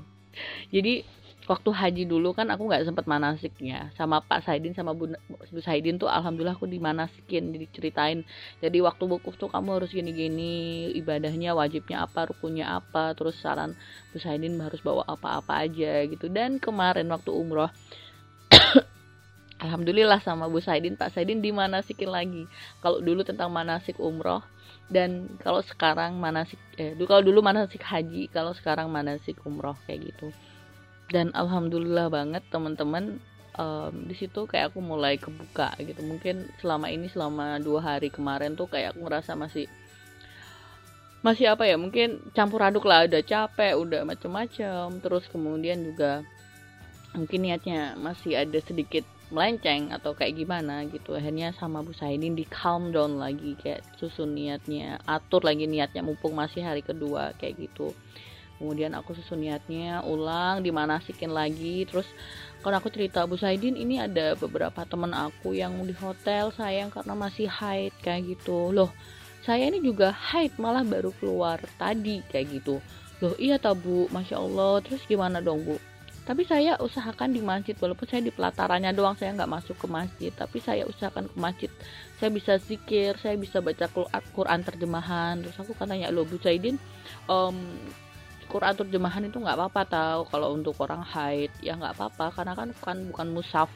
Speaker 1: Jadi waktu haji dulu kan aku nggak sempat manasiknya. Sama Pak Saidin sama Bu, Bu Saidin tuh alhamdulillah aku dimanasikin diceritain. Jadi waktu wukuf tuh kamu harus gini-gini ibadahnya wajibnya apa rukunnya apa terus saran Bu Saidin harus bawa apa-apa aja gitu. Dan kemarin waktu umroh Alhamdulillah sama Bu Saidin Pak Saidin dimanasikin lagi. Kalau dulu tentang manasik umroh dan kalau sekarang manasik eh kalau dulu manasik haji kalau sekarang manasik umroh kayak gitu dan alhamdulillah banget teman-teman um, di situ kayak aku mulai kebuka gitu. Mungkin selama ini selama dua hari kemarin tuh kayak aku ngerasa masih masih apa ya mungkin campur aduk lah. Udah capek udah macem-macem. Terus kemudian juga mungkin niatnya masih ada sedikit melenceng atau kayak gimana gitu. Akhirnya sama Bu Saidin di calm down lagi kayak susun niatnya atur lagi niatnya mumpung masih hari kedua kayak gitu kemudian aku susun niatnya ulang dimanasikin lagi. Terus kalau aku cerita Bu Saidin ini ada beberapa teman aku yang di hotel sayang karena masih haid kayak gitu. Loh saya ini juga haid malah baru keluar tadi kayak gitu. Loh iya tabu Masya Allah. Terus gimana dong Bu? Tapi saya usahakan di masjid walaupun saya di pelatarannya doang saya nggak masuk ke masjid. Tapi saya usahakan ke masjid saya bisa zikir saya bisa baca Quran terjemahan. Terus aku katanya loh Bu Saidin um, Quran terjemahan itu nggak apa-apa tahu. Kalau untuk orang haid ya nggak apa-apa. Karena kan bukan bukan musaf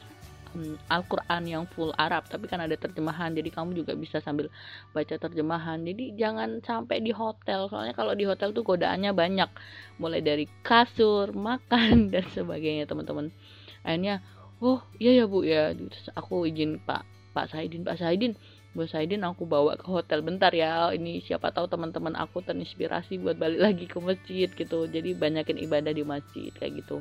Speaker 1: um, Al-Quran yang full Arab. Tapi kan ada terjemahan. Jadi kamu juga bisa sambil baca terjemahan. Jadi jangan sampai di hotel. Soalnya kalau di hotel tuh godaannya banyak. Mulai dari kasur makan dan sebagainya teman-teman. Akhirnya oh iya ya bu ya. Aku izin Pak Pak Saidin. Pak Saidin Bos Saidin aku bawa ke hotel bentar ya. Ini siapa tahu teman-teman aku terinspirasi buat balik lagi ke masjid gitu. Jadi banyakin ibadah di masjid kayak gitu.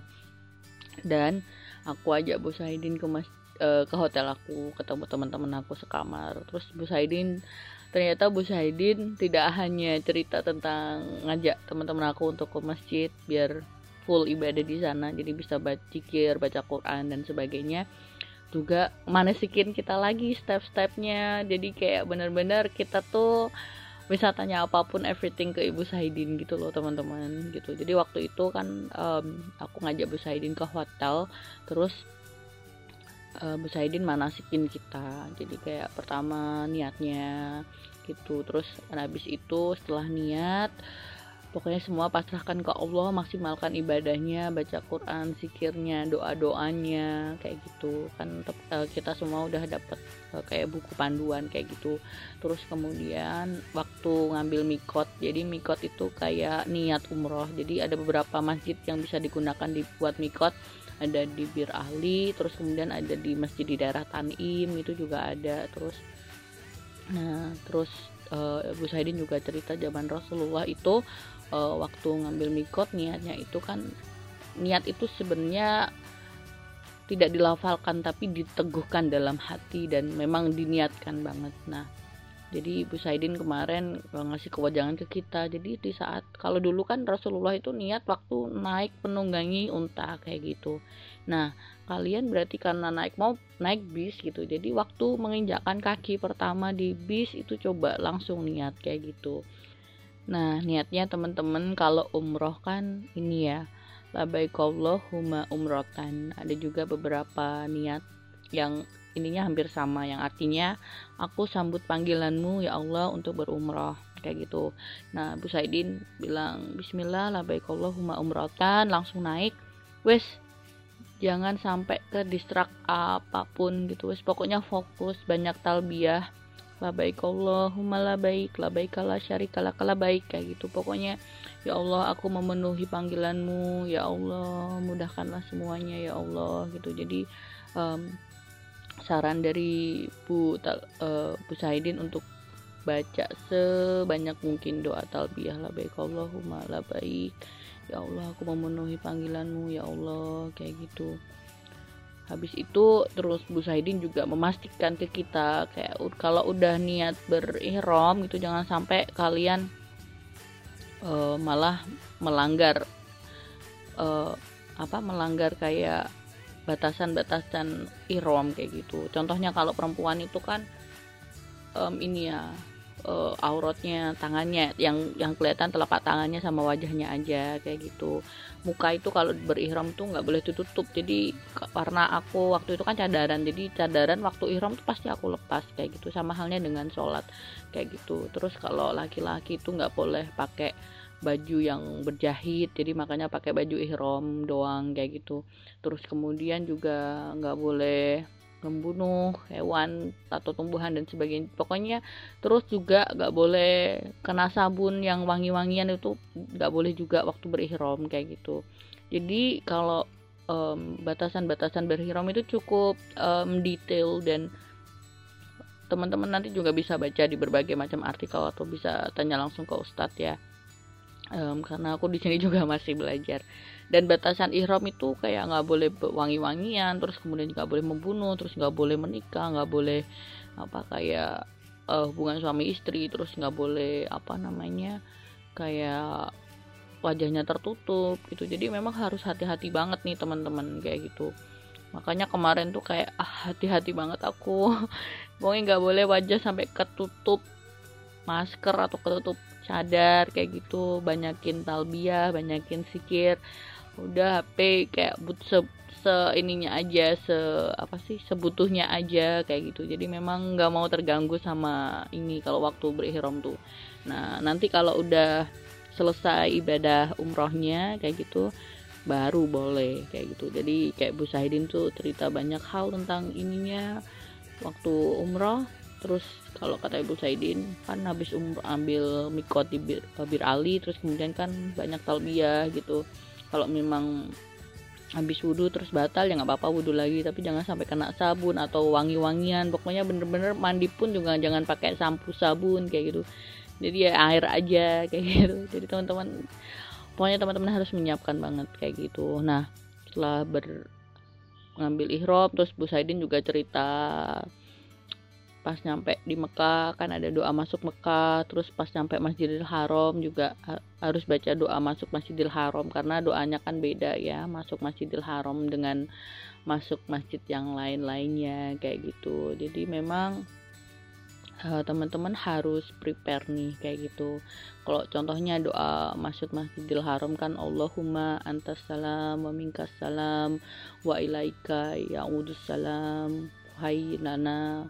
Speaker 1: Dan aku ajak Bu Saidin ke mas uh, ke hotel aku ketemu teman-teman aku sekamar. Terus Bu Saidin ternyata Bu Saidin tidak hanya cerita tentang ngajak teman-teman aku untuk ke masjid biar full ibadah di sana. Jadi bisa baca zikir baca Quran dan sebagainya juga manesikin kita lagi step-stepnya. Jadi kayak bener-bener kita tuh bisa tanya apa pun everything ke Ibu Saidin gitu loh teman-teman gitu. Jadi waktu itu kan um, aku ngajak Bu Saidin ke hotel terus uh, Bu Saidin manasikin kita. Jadi kayak pertama niatnya gitu terus habis itu setelah niat pokoknya semua pasrahkan ke Allah maksimalkan ibadahnya baca Quran zikirnya doa doanya kayak gitu. Kan eh, kita semua udah dapat eh, kayak buku panduan kayak gitu. Terus kemudian waktu ngambil mikot jadi mikot itu kayak niat umroh. Jadi ada beberapa masjid yang bisa digunakan dibuat mikot. Ada di Bir Ahli terus kemudian ada di masjid di daerah Tanim itu juga ada. Terus nah terus uh, Bu Saidin juga cerita zaman Rasulullah itu uh, waktu ngambil mikot niatnya itu kan niat itu sebenarnya tidak dilafalkan tapi diteguhkan dalam hati dan memang diniatkan banget. Nah jadi Ibu Saidin kemarin ngasih kewajangan ke kita. Jadi di saat kalau dulu kan Rasulullah itu niat waktu naik penunggangi unta kayak gitu. Nah kalian berarti karena naik mau naik bis gitu. Jadi waktu menginjakkan kaki pertama di bis itu coba langsung niat kayak gitu Nah, niatnya teman-teman kalau umroh kan ini ya, huma umrotan. Ada juga beberapa niat yang ininya hampir sama yang artinya aku sambut panggilanmu ya Allah untuk berumrah kayak gitu. Nah, Bu Saidin bilang bismillah huma umrotan langsung naik. Wes jangan sampai ke distrak apa pun gitu wes pokoknya fokus banyak talbiyah labaik Allahumma labaik labaik la syarika lak baik kayak gitu. Pokoknya ya Allah aku memenuhi panggilanmu. Ya Allah mudahkanlah semuanya ya Allah gitu. Jadi um, saran dari Bu uh, Bu Saidin untuk baca sebanyak mungkin doa talbiyah labaik Allahumma labaik ya Allah aku memenuhi panggilanmu ya Allah kayak gitu habis itu terus Bu Saidin juga memastikan ke kita kayak kalau udah niat berihram gitu jangan sampai kalian uh, malah melanggar uh, apa melanggar kayak batasan-batasan ihram kayak gitu. Contohnya kalau perempuan itu kan um, ini ya uh, auratnya tangannya yang yang kelihatan telapak tangannya sama wajahnya aja kayak gitu muka itu kalau berihram tuh nggak boleh ditutup jadi karena aku waktu itu kan cadaran jadi cadaran waktu ihram tuh pasti aku lepas kayak gitu. Sama halnya dengan sholat kayak gitu. Terus kalau laki-laki itu nggak boleh pakai baju yang berjahit jadi makanya pakai baju ihram doang kayak gitu. Terus kemudian juga nggak boleh membunuh hewan atau tumbuhan dan sebagainya. Pokoknya terus juga nggak boleh kena sabun yang wangi-wangian itu nggak boleh juga waktu berihram kayak gitu. Jadi kalau batasan-batasan um, berihram itu cukup um, detail dan teman-teman nanti juga bisa baca di berbagai macam artikel atau bisa tanya langsung ke ustadz ya. Um, karena aku di sini juga masih belajar dan batasan ihram itu kayak nggak boleh wangi-wangian terus kemudian nggak boleh membunuh terus nggak boleh menikah nggak boleh apa kayak uh, hubungan suami istri terus nggak boleh apa namanya kayak wajahnya tertutup gitu. Jadi memang harus hati-hati banget nih teman-teman kayak gitu. Makanya kemarin tuh kayak ah hati-hati banget aku. Pokoknya nggak boleh wajah sampai ketutup masker atau ketutup cadar kayak gitu. Banyakin talbiah banyakin sikir udah HP kayak but se, se ininya aja se apa sih sebutuhnya aja kayak gitu. Jadi memang nggak mau terganggu sama ini kalau waktu berihram tuh. Nah nanti kalau udah selesai ibadah umrohnya kayak gitu baru boleh kayak gitu. Jadi kayak Bu Sahidin tuh cerita banyak hal tentang ininya waktu umroh. Terus kalau kata Ibu Saidin kan habis umroh ambil mikot di Bir, Bir Ali terus kemudian kan banyak talbiyah gitu kalau memang habis wudhu terus batal ya nggak apa-apa wudhu lagi. Tapi jangan sampai kena sabun atau wangi-wangian. Pokoknya bener-bener mandi pun juga jangan pakai sampo sabun kayak gitu. Jadi ya air aja kayak gitu. Jadi teman-teman pokoknya teman-teman harus menyiapkan banget kayak gitu. Nah setelah ber ngambil ihrob terus Bu Saidin juga cerita pas nyampe di Mekah kan ada doa masuk Mekah terus pas nyampe Masjidil Haram juga harus baca doa masuk Masjidil Haram karena doanya kan beda ya masuk Masjidil Haram dengan masuk masjid yang lain-lainnya kayak gitu. Jadi memang uh, teman-teman harus prepare nih kayak gitu. Kalau contohnya doa masuk Masjidil Haram kan Allahumma antas salam wa minkas salam wa ilaika ya'udus salam hai nana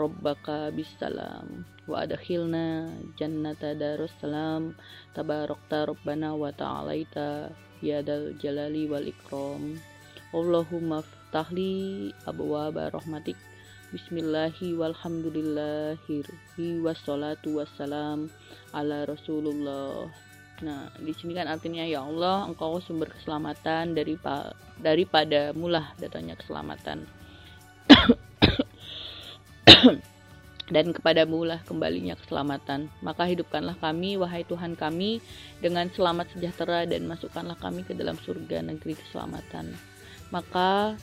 Speaker 1: Rabbaka bisalam wa adkhilna jannata darussalam tabarakta rabbana wa ta'alaita ya dal jalali wal ikram. Allahumma ftahli abwaaba rahmatik. Bismillahi walhamdulillahi wassalatu wassalam ala rasulullah. Nah, di sini kan artinya ya Allah, engkau sumber keselamatan dari daripada mulah datangnya keselamatan. dan kepadamu lah kembalinya keselamatan. Maka hidupkanlah kami, wahai Tuhan kami, dengan selamat sejahtera dan masukkanlah kami ke dalam surga negeri keselamatan. Maka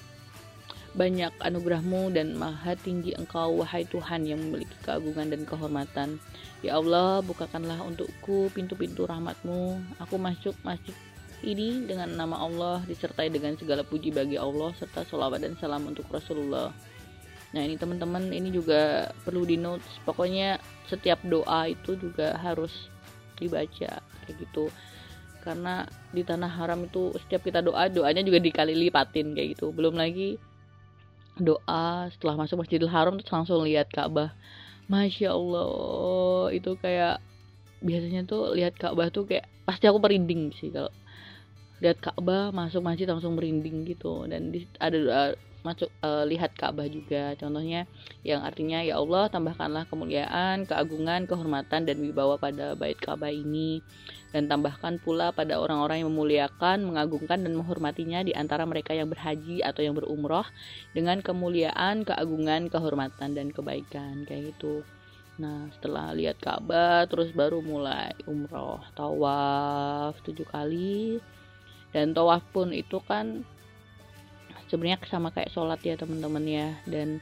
Speaker 1: banyak anugerahmu dan maha tinggi engkau, wahai Tuhan yang memiliki keagungan dan kehormatan. Ya Allah, bukakanlah untukku pintu-pintu rahmatmu. Aku masuk masjid ini dengan nama Allah, disertai dengan segala puji bagi Allah, serta salawat dan salam untuk Rasulullah nah ini teman-teman ini juga perlu di notes pokoknya setiap doa itu juga harus dibaca kayak gitu. Karena di tanah haram itu setiap kita doa doanya juga dikali lipatin kayak gitu. Belum lagi doa setelah masuk Masjidil Haram terus langsung lihat Ka'bah. Masya Allah itu kayak biasanya tuh lihat Ka'bah tuh kayak pasti aku merinding sih kalau lihat Ka'bah masuk masjid langsung merinding gitu. Dan ada doa masuk uh, lihat Ka'bah juga contohnya yang artinya ya Allah tambahkanlah kemuliaan keagungan kehormatan dan wibawa pada bait Ka'bah ini dan tambahkan pula pada orang-orang yang memuliakan, mengagungkan dan menghormatinya di antara mereka yang berhaji atau yang berumroh dengan kemuliaan, keagungan, kehormatan dan kebaikan kayak gitu. Nah, setelah lihat Ka'bah terus baru mulai umroh, tawaf tujuh kali. Dan tawaf pun itu kan sebenarnya sama kayak sholat ya teman-teman ya. Dan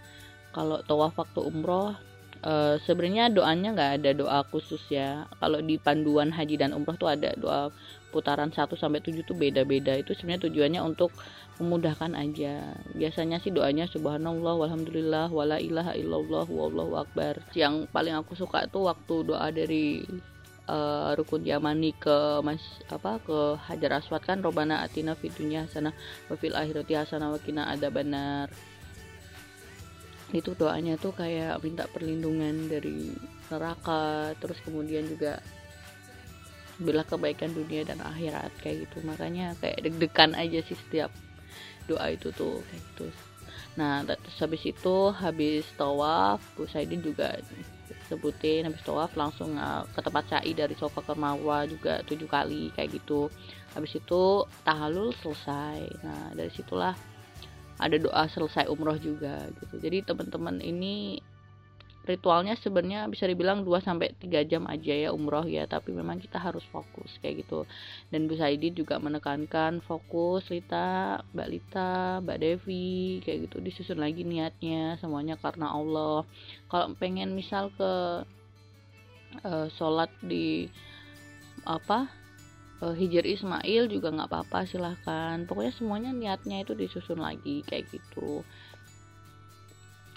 Speaker 1: kalau tawaf waktu umroh uh, sebenarnya doanya nggak ada doa khusus ya. Kalau di panduan haji dan umroh tuh ada doa putaran 1 sampai 7 tuh beda-beda. Itu sebenarnya tujuannya untuk memudahkan aja. Biasanya sih doanya subhanallah walhamdulillah wala ilaha illallah wallahu akbar. Yang paling aku suka tuh waktu doa dari uh, rukun yamani ke mas apa ke hajar aswad kan robana atina fitunya hasanah wa fil akhirati hasanah wa ada benar itu doanya tuh kayak minta perlindungan dari neraka terus kemudian juga bila kebaikan dunia dan akhirat kayak gitu. Makanya kayak deg-degan aja sih setiap doa itu tuh kayak gitu. Nah terus habis itu habis tawaf Bu Saidin juga sebutin habis tawaf langsung uh, ke tempat sa'i dari sofa ke marwah juga tujuh kali kayak gitu. Habis itu tahalul selesai. Nah dari situlah ada doa selesai umroh juga gitu. Jadi teman-teman ini ritualnya sebenarnya bisa dibilang 2 sampai 3 jam aja ya umroh ya tapi memang kita harus fokus kayak gitu. Dan Bu Saidi juga menekankan fokus Lita Mbak Lita Mbak Devi kayak gitu. Disusun lagi niatnya semuanya karena Allah. Kalau pengen misal ke uh, sholat di apa uh, Ismail juga nggak apa-apa silahkan. Pokoknya semuanya niatnya itu disusun lagi kayak gitu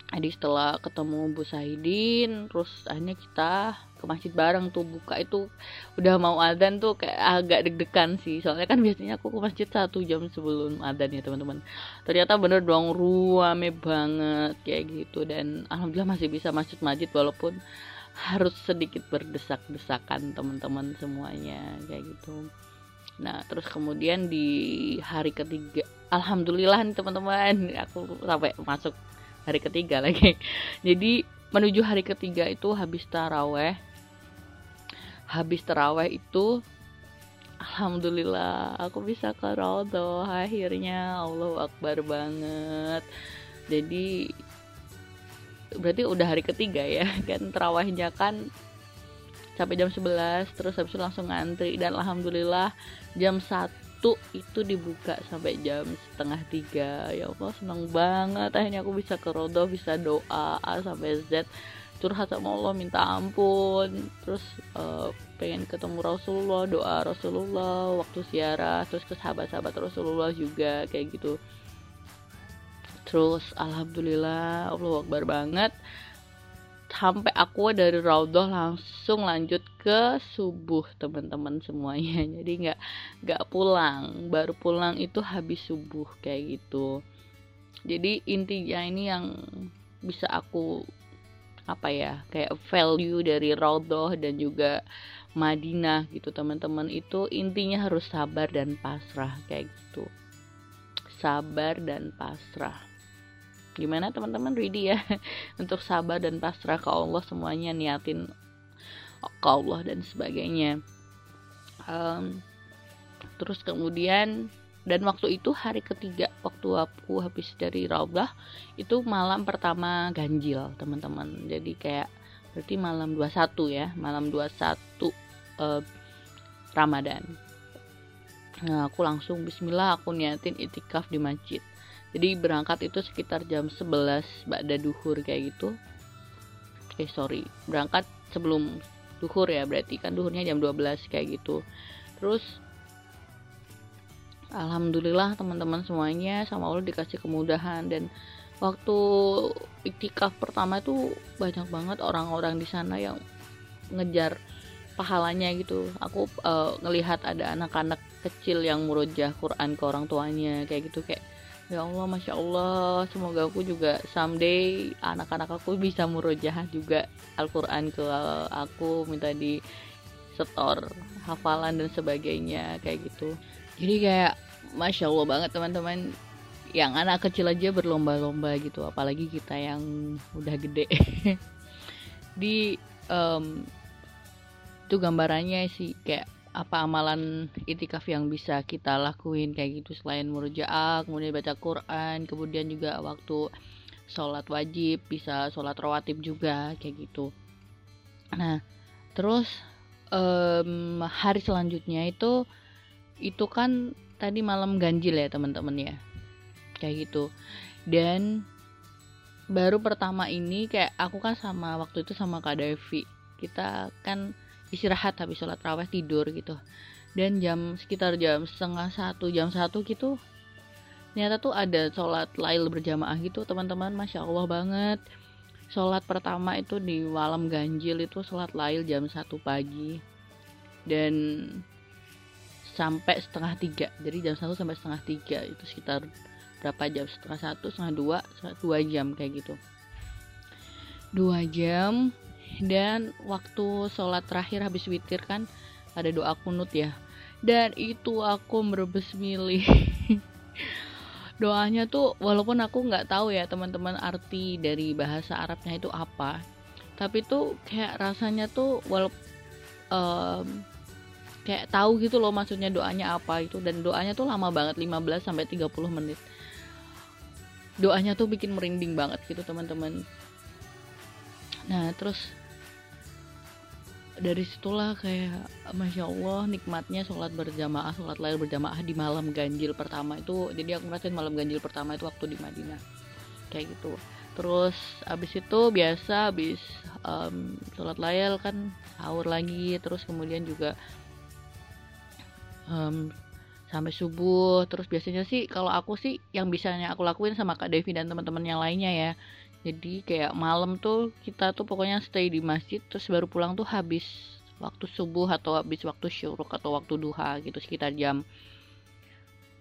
Speaker 1: jadi setelah ketemu Bu Saidin terus akhirnya kita ke masjid bareng tuh buka itu udah mau adzan tuh kayak agak deg-degan sih. Soalnya kan biasanya aku ke masjid satu jam sebelum adzan ya teman-teman. Ternyata bener dong ruame banget kayak gitu. Dan alhamdulillah masih bisa masjid-masjid walaupun harus sedikit berdesak-desakan teman-teman semuanya kayak gitu. Nah terus kemudian di hari ketiga alhamdulillah nih teman-teman aku sampai masuk hari ketiga lagi. Jadi menuju hari ketiga itu habis taraweh. Habis taraweh itu Alhamdulillah aku bisa ke Rodo akhirnya Allah Akbar banget. Jadi berarti udah hari ketiga ya kan? Terawihnya kan sampai jam 11 terus habis itu langsung ngantri. Dan alhamdulillah jam 1 itu dibuka sampai jam setengah tiga. Ya Allah senang banget. Akhirnya aku bisa ke Rodo bisa doa A sampai Z. Curhat sama Allah minta ampun. Terus uh, pengen ketemu Rasulullah doa Rasulullah waktu siarah. Terus ke sahabat-sahabat Rasulullah juga kayak gitu. Terus alhamdulillah Allah akbar banget sampai aku dari Raudhah langsung lanjut ke subuh teman-teman semuanya. Jadi nggak nggak pulang. Baru pulang itu habis subuh kayak gitu. Jadi intinya ini yang bisa aku apa ya kayak value dari Raudhah dan juga Madinah gitu teman-teman. Itu intinya harus sabar dan pasrah kayak gitu. Sabar dan pasrah gimana teman-teman? Ready ya? Untuk sabar dan pasrah ke Allah semuanya niatin ke Allah dan sebagainya. Um, terus kemudian dan waktu itu hari ketiga waktu aku habis dari Raubah itu malam pertama ganjil teman-teman. Jadi kayak berarti malam 21 ya? Malam 21 uh, Ramadan. Nah aku langsung bismillah aku niatin itikaf di masjid jadi berangkat itu sekitar jam 11 Ba'da duhur kayak gitu. Eh sorry berangkat sebelum duhur ya berarti. Kan duhurnya jam 12 kayak gitu. Terus Alhamdulillah teman-teman semuanya sama Allah dikasih kemudahan. Dan waktu iktikaf pertama itu banyak banget orang-orang di sana yang ngejar pahalanya gitu. Aku uh, ngelihat ada anak-anak kecil yang merojah Quran ke orang tuanya kayak gitu. Kayak ya Allah masya Allah. Semoga aku juga someday anak-anak aku bisa merojah juga Al-Quran ke aku minta di setor hafalan dan sebagainya kayak gitu. Jadi kayak masya Allah banget teman-teman. Yang anak kecil aja berlomba-lomba gitu apalagi kita yang udah gede. Di um, itu gambarannya sih kayak apa amalan itikaf yang bisa kita lakuin kayak gitu selain murojaah kemudian baca Quran kemudian juga waktu sholat wajib bisa sholat rawatib juga kayak gitu. Nah terus um, hari selanjutnya itu itu kan tadi malam ganjil ya teman-teman ya kayak gitu. Dan baru pertama ini kayak aku kan sama waktu itu sama Kak Devi. Kita kan istirahat habis sholat raweh tidur gitu. Dan jam sekitar jam setengah satu jam satu gitu ternyata tuh ada sholat lail berjamaah gitu teman-teman. Masya allah banget. Sholat pertama itu di malam ganjil itu sholat lail jam satu pagi. Dan sampai setengah tiga. Jadi jam satu sampai setengah tiga itu sekitar berapa jam? Setengah satu setengah dua dua jam kayak gitu. Dua jam dan waktu sholat terakhir habis witir kan ada doa kunut ya. Dan itu aku merebes milih doanya tuh walaupun aku nggak tahu ya teman-teman arti dari bahasa Arabnya itu apa tapi tuh kayak rasanya tuh walaupun um, kayak tahu gitu loh maksudnya doanya apa itu. Dan doanya tuh lama banget 15 sampai 30 menit. Doanya tuh bikin merinding banget gitu teman-teman. Nah terus dari situlah kayak masya Allah nikmatnya sholat berjamaah sholat lahir berjamaah di malam ganjil pertama itu jadi aku ngerasain malam ganjil pertama itu waktu di Madinah. Kayak gitu. Terus abis itu biasa abis um, sholat layal kan sahur lagi terus kemudian juga um, sampai subuh. Terus biasanya sih kalau aku sih yang bisanya aku lakuin sama Kak Devi dan teman-teman yang lainnya ya jadi kayak malam tuh kita tuh pokoknya stay di masjid terus baru pulang tuh habis waktu subuh atau habis waktu syuruk atau waktu duha gitu sekitar jam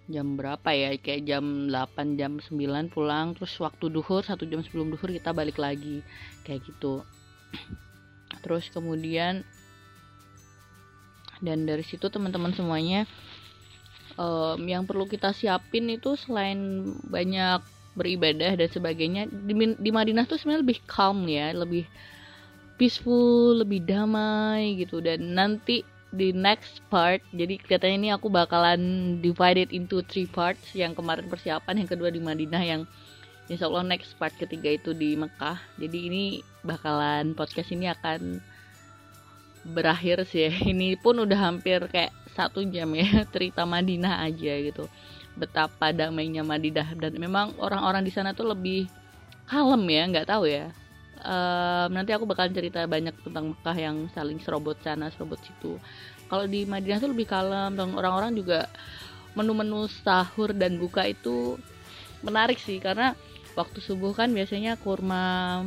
Speaker 1: jam berapa ya kayak jam 8 jam 9 pulang terus waktu duhur satu jam sebelum duhur kita balik lagi kayak gitu. Terus kemudian dan dari situ teman-teman semuanya um, yang perlu kita siapin itu selain banyak beribadah dan sebagainya di, di Madinah tuh sebenarnya lebih calm ya lebih peaceful lebih damai gitu. Dan nanti di next part jadi katanya ini aku bakalan divided into three parts yang kemarin persiapan yang kedua di Madinah yang Insya Allah next part ketiga itu di Mekah. Jadi ini bakalan podcast ini akan berakhir sih. Ya. ini pun udah hampir kayak satu jam ya cerita Madinah aja gitu betapa damainya Madinah dan memang orang-orang di sana tuh lebih kalem ya nggak tahu ya. Um, nanti aku bakalan cerita banyak tentang Mekah yang saling serobot sana serobot situ. Kalau di Madinah tuh lebih kalem dan orang-orang juga menu-menu sahur dan buka itu menarik sih karena waktu subuh kan biasanya kurma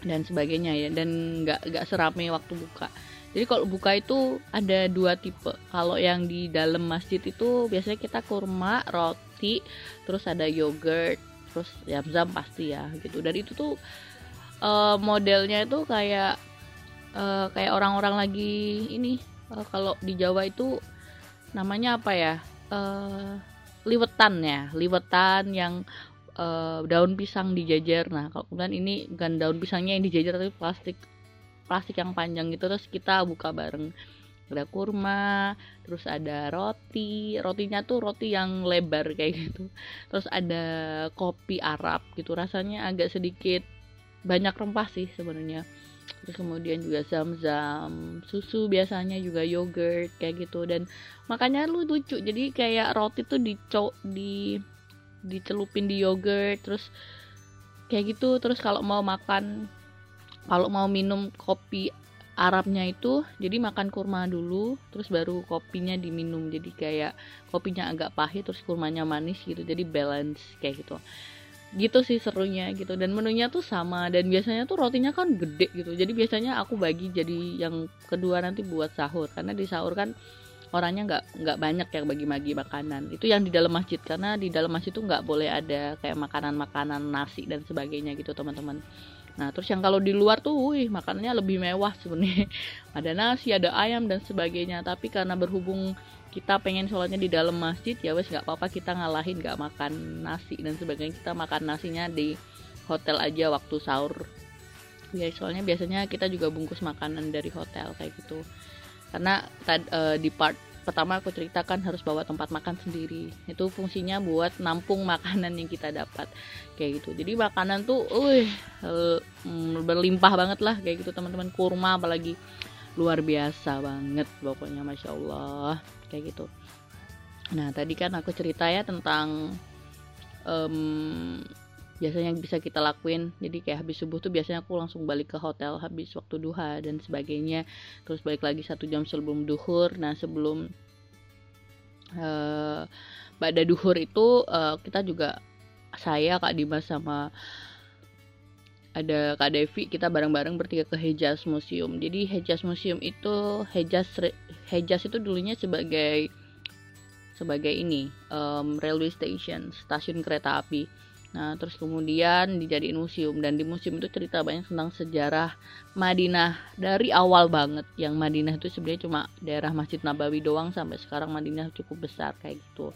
Speaker 1: dan sebagainya ya dan nggak nggak serame waktu buka jadi kalau buka itu ada dua tipe. Kalau yang di dalam masjid itu biasanya kita kurma, roti, terus ada yogurt, terus zam-zam pasti ya gitu. Dan itu tuh uh, modelnya itu kayak uh, kayak orang-orang lagi ini uh, kalau di Jawa itu namanya apa ya? Uh, liwetan ya, liwetan yang uh, daun pisang dijajar. Nah, kalau kemudian ini bukan daun pisangnya yang dijajar tapi plastik plastik yang panjang gitu terus kita buka bareng. Ada kurma terus ada roti. Rotinya tuh roti yang lebar kayak gitu. Terus ada kopi Arab gitu rasanya agak sedikit banyak rempah sih sebenarnya. Terus kemudian juga zam-zam susu biasanya juga yogurt kayak gitu. Dan makanya lu lucu jadi kayak roti tuh dico di dicelupin di yogurt terus kayak gitu. Terus kalau mau makan kalau mau minum kopi Arabnya itu jadi makan kurma dulu terus baru kopinya diminum. Jadi kayak kopinya agak pahit terus kurmanya manis gitu. Jadi balance kayak gitu. Gitu sih serunya gitu. Dan menunya tuh sama. Dan biasanya tuh rotinya kan gede gitu. Jadi biasanya aku bagi jadi yang kedua nanti buat sahur. Karena di sahur kan orangnya nggak nggak banyak yang bagi-bagi makanan. Itu yang di dalam masjid. Karena di dalam masjid tuh nggak boleh ada kayak makanan-makanan nasi dan sebagainya gitu teman-teman nah terus yang kalau di luar tuh wih makanannya lebih mewah sebenarnya. Ada nasi ada ayam dan sebagainya. Tapi karena berhubung kita pengen sholatnya di dalam masjid ya wes nggak apa-apa kita ngalahin nggak makan nasi dan sebagainya. Kita makan nasinya di hotel aja waktu sahur. Ya soalnya biasanya kita juga bungkus makanan dari hotel kayak gitu. Karena uh, di part pertama aku ceritakan harus bawa tempat makan sendiri. Itu fungsinya buat nampung makanan yang kita dapat. Kayak gitu. Jadi makanan tuh uh, berlimpah banget lah. Kayak gitu teman-teman. Kurma apalagi. Luar biasa banget pokoknya masya Allah. Kayak gitu. Nah tadi kan aku cerita ya tentang um, biasanya bisa kita lakuin. Jadi kayak habis subuh tuh biasanya aku langsung balik ke hotel habis waktu duha dan sebagainya. Terus balik lagi satu jam sebelum duhur. Nah sebelum uh, pada duhur itu uh, kita juga saya kak Dimas sama ada Kak Devi kita bareng-bareng bertiga ke Hejaz Museum. Jadi Hejaz Museum itu Hejaz Hejaz itu dulunya sebagai sebagai ini um, railway station stasiun kereta api nah terus kemudian dijadiin museum. Dan di museum itu cerita banyak tentang sejarah Madinah. Dari awal banget yang Madinah itu sebenarnya cuma daerah Masjid Nabawi doang. Sampai sekarang Madinah cukup besar kayak gitu.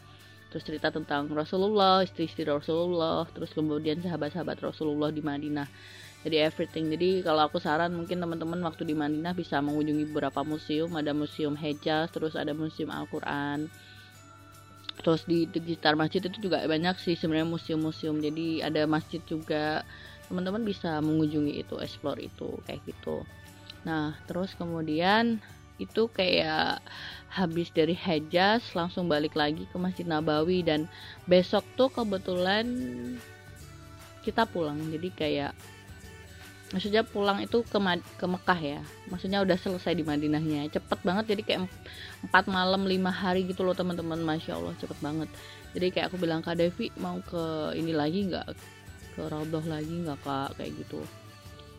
Speaker 1: Terus cerita tentang Rasulullah istri-istri Rasulullah. Terus kemudian sahabat-sahabat Rasulullah di Madinah. Jadi everything. Jadi kalau aku saran mungkin teman-teman waktu di Madinah bisa mengunjungi beberapa museum. Ada museum Hejaz terus ada museum Al-Quran terus di, sekitar masjid itu juga banyak sih sebenarnya museum-museum. Jadi ada masjid juga. Teman-teman bisa mengunjungi itu explore itu kayak gitu. Nah terus kemudian itu kayak habis dari Hejaz langsung balik lagi ke Masjid Nabawi. Dan besok tuh kebetulan kita pulang. Jadi kayak maksudnya pulang itu ke ke Mekah ya. Maksudnya udah selesai di Madinahnya. Cepet banget jadi kayak empat malam lima hari gitu loh teman-teman. Masya Allah cepet banget. Jadi kayak aku bilang kak Devi mau ke ini lagi nggak? Ke Raudhah lagi nggak kak? Kayak gitu.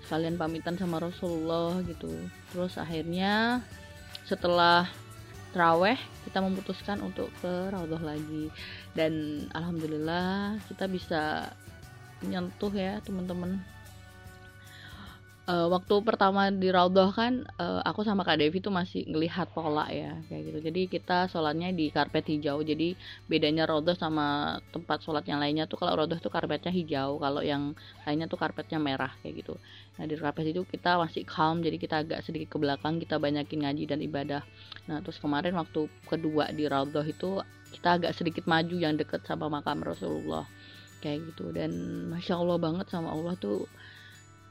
Speaker 1: Sekalian pamitan sama Rasulullah gitu. Terus akhirnya setelah traweh kita memutuskan untuk ke Raudhah lagi. Dan alhamdulillah kita bisa nyentuh ya teman-teman uh, waktu pertama di Raudhah kan uh, aku sama Kak Devi tuh masih ngelihat pola ya kayak gitu. Jadi kita sholatnya di karpet hijau. Jadi bedanya Raudhah sama tempat sholat yang lainnya tuh kalau Raudhah tuh karpetnya hijau, kalau yang lainnya tuh karpetnya merah kayak gitu. Nah di karpet itu kita masih calm, jadi kita agak sedikit ke belakang, kita banyakin ngaji dan ibadah. Nah terus kemarin waktu kedua di Raudhah itu kita agak sedikit maju yang deket sama makam Rasulullah kayak gitu dan masya Allah banget sama Allah tuh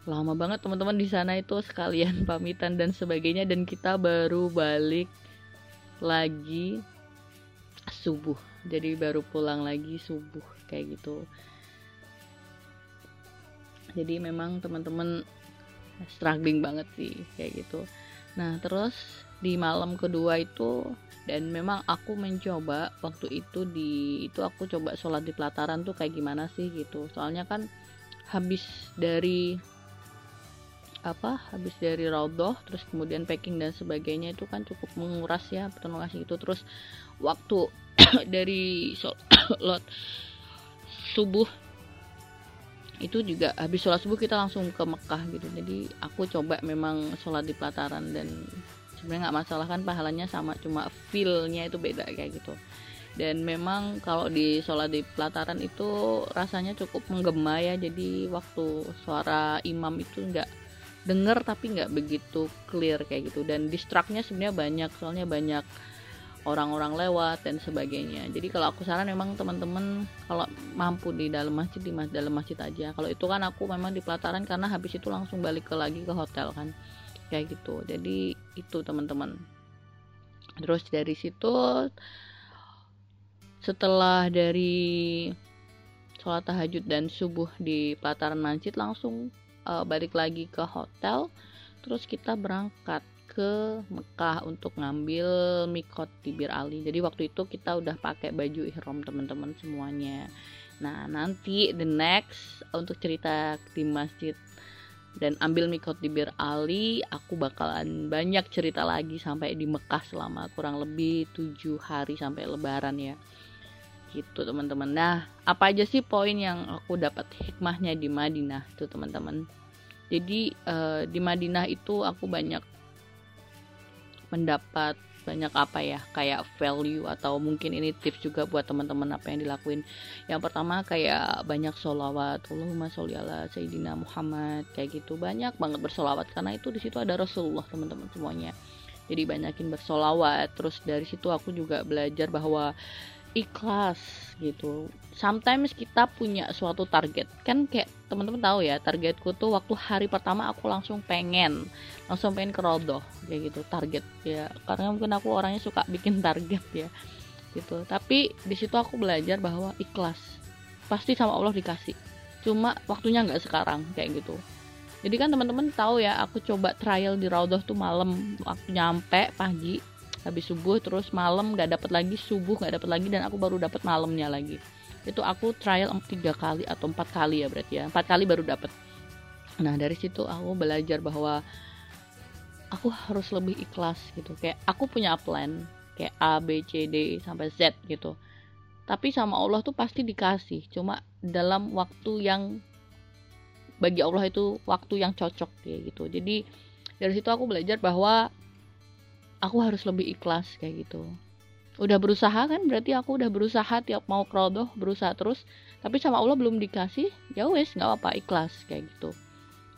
Speaker 1: lama banget teman-teman di sana itu sekalian pamitan dan sebagainya. Dan kita baru balik lagi subuh. Jadi baru pulang lagi subuh kayak gitu. Jadi memang teman-teman struggling banget sih kayak gitu. Nah terus di malam kedua itu dan memang aku mencoba waktu itu di itu aku coba sholat di pelataran tuh kayak gimana sih gitu. Soalnya kan habis dari apa habis dari raudhah terus kemudian packing dan sebagainya itu kan cukup menguras ya kasih itu. Terus waktu dari sholat subuh itu juga habis sholat subuh kita langsung ke Mekah gitu. Jadi aku coba memang sholat di pelataran dan sebenarnya nggak masalah kan pahalanya sama cuma feelnya itu beda kayak gitu. Dan memang kalau di sholat di pelataran itu rasanya cukup menggema ya jadi waktu suara imam itu enggak denger tapi nggak begitu clear kayak gitu. Dan distractnya sebenarnya banyak soalnya banyak orang-orang lewat dan sebagainya. Jadi kalau aku saran memang teman-teman kalau mampu di dalam masjid di mas dalam masjid aja. Kalau itu kan aku memang di pelataran karena habis itu langsung balik ke lagi ke hotel kan. Kayak gitu. Jadi itu teman-teman. Terus dari situ setelah dari sholat tahajud dan subuh di pelataran masjid langsung uh, balik lagi ke hotel terus kita berangkat ke Mekah untuk ngambil mikot di Bir Ali jadi waktu itu kita udah pakai baju ihram teman-teman semuanya Nah, nanti the next untuk cerita di masjid dan ambil mikot di Bir Ali, aku bakalan banyak cerita lagi sampai di Mekah selama kurang lebih tujuh hari sampai Lebaran ya. Gitu teman-teman. Nah, apa aja sih poin yang aku dapat hikmahnya di Madinah tuh teman-teman? Jadi uh, di Madinah itu aku banyak mendapat banyak apa ya kayak value atau mungkin ini tips juga buat teman-teman apa yang dilakuin yang pertama kayak banyak solawat Allahumma sholli ala Sayyidina Muhammad kayak gitu banyak banget bersolawat karena itu di situ ada Rasulullah teman-teman semuanya jadi banyakin bersolawat terus dari situ aku juga belajar bahwa ikhlas gitu. Sometimes kita punya suatu target. Kan kayak teman-teman tahu ya, targetku tuh waktu hari pertama aku langsung pengen langsung pengen ke rodoh kayak gitu, target ya. Karena mungkin aku orangnya suka bikin target ya. Gitu. Tapi di situ aku belajar bahwa ikhlas. Pasti sama Allah dikasih. Cuma waktunya nggak sekarang kayak gitu. Jadi kan teman-teman tahu ya, aku coba trial di Raudoh tuh malam, waktu nyampe pagi, habis subuh terus malam nggak dapat lagi subuh nggak dapat lagi dan aku baru dapat malamnya lagi. Itu aku trial tiga kali atau empat kali ya berarti ya. Empat kali baru dapat nah dari situ aku belajar bahwa aku harus lebih ikhlas gitu. Kayak aku punya plan kayak A B C D sampai Z gitu. Tapi sama Allah tuh pasti dikasih. Cuma dalam waktu yang bagi Allah itu waktu yang cocok kayak gitu. Jadi dari situ aku belajar bahwa aku harus lebih ikhlas kayak gitu. Udah berusaha kan berarti aku udah berusaha tiap mau krodoh berusaha terus. Tapi sama Allah belum dikasih ya wes nggak apa ikhlas kayak gitu.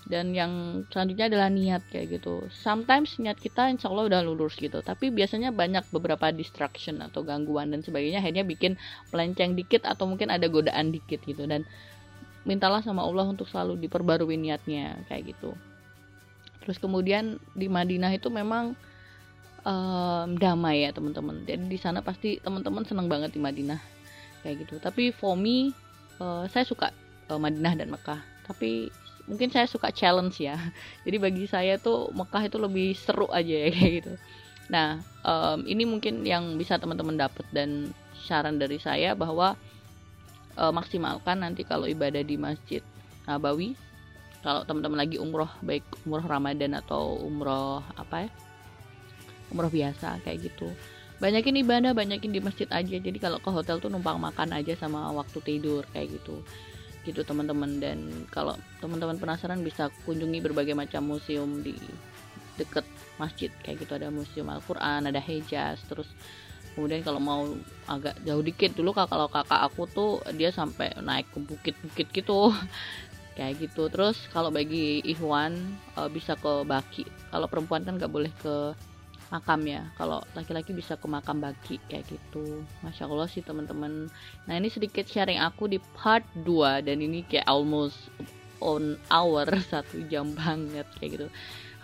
Speaker 1: Dan yang selanjutnya adalah niat kayak gitu. Sometimes niat kita insya Allah udah lurus gitu tapi biasanya banyak beberapa distraction atau gangguan dan sebagainya akhirnya bikin melenceng dikit atau mungkin ada godaan dikit gitu. Dan mintalah sama Allah untuk selalu diperbarui niatnya kayak gitu. Terus kemudian di Madinah itu memang um, damai ya teman-teman. Jadi di sana pasti teman-teman senang banget di Madinah. Kayak gitu. Tapi for me uh, saya suka uh, Madinah dan Mekah. Tapi mungkin saya suka challenge ya. Jadi bagi saya tuh Mekah itu lebih seru aja ya kayak gitu. Nah um, ini mungkin yang bisa teman-teman dapat dan saran dari saya bahwa uh, maksimalkan nanti kalau ibadah di Masjid Nabawi. Kalau teman-teman lagi umroh baik umroh Ramadan atau umroh apa ya umroh biasa kayak gitu. Banyakin ibadah banyakin di masjid aja. Jadi kalau ke hotel tuh numpang makan aja sama waktu tidur kayak gitu. Gitu teman-teman. Dan kalau teman-teman penasaran bisa kunjungi berbagai macam museum di deket masjid. Kayak gitu ada museum Al-Quran ada Hejaz. Terus kemudian kalau mau agak jauh dikit dulu kalau kakak aku tuh dia sampai naik ke bukit-bukit gitu. Kayak gitu. Terus kalau bagi Ikhwan uh, bisa ke Baki. Kalau perempuan kan nggak boleh ke makam ya. Kalau laki-laki bisa ke makam bagi kayak gitu. Masya allah sih teman-teman. Nah ini sedikit sharing aku di part 2 dan ini kayak almost on hour satu jam banget kayak gitu.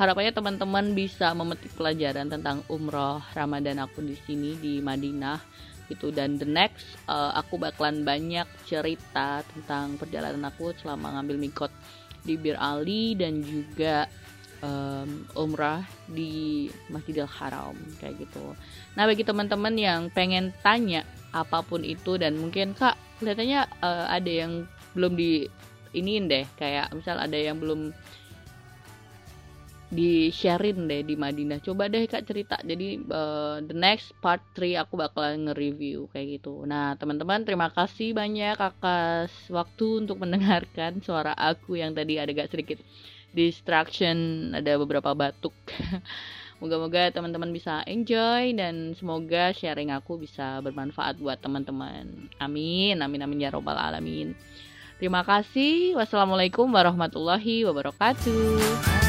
Speaker 1: Harapannya teman-teman bisa memetik pelajaran tentang umroh ramadan aku di sini di Madinah gitu. Dan the next uh, aku bakalan banyak cerita tentang perjalanan aku selama ngambil mikot di Bir Ali dan juga um, umrah di Masjidil Haram kayak gitu. Nah bagi teman-teman yang pengen tanya apa pun itu dan mungkin kak kelihatannya uh, ada yang belum di iniin deh kayak misal ada yang belum di sharein deh di Madinah. Coba deh kak cerita. Jadi uh, the next part 3 aku bakalan nge-review kayak gitu. Nah teman-teman terima kasih banyak akas waktu untuk mendengarkan suara aku yang tadi ada gak sedikit distraction ada beberapa batuk Moga-moga teman-teman bisa enjoy dan semoga sharing aku bisa bermanfaat buat teman-teman. Amin, amin, amin ya robbal alamin. Terima kasih. Wassalamualaikum warahmatullahi wabarakatuh.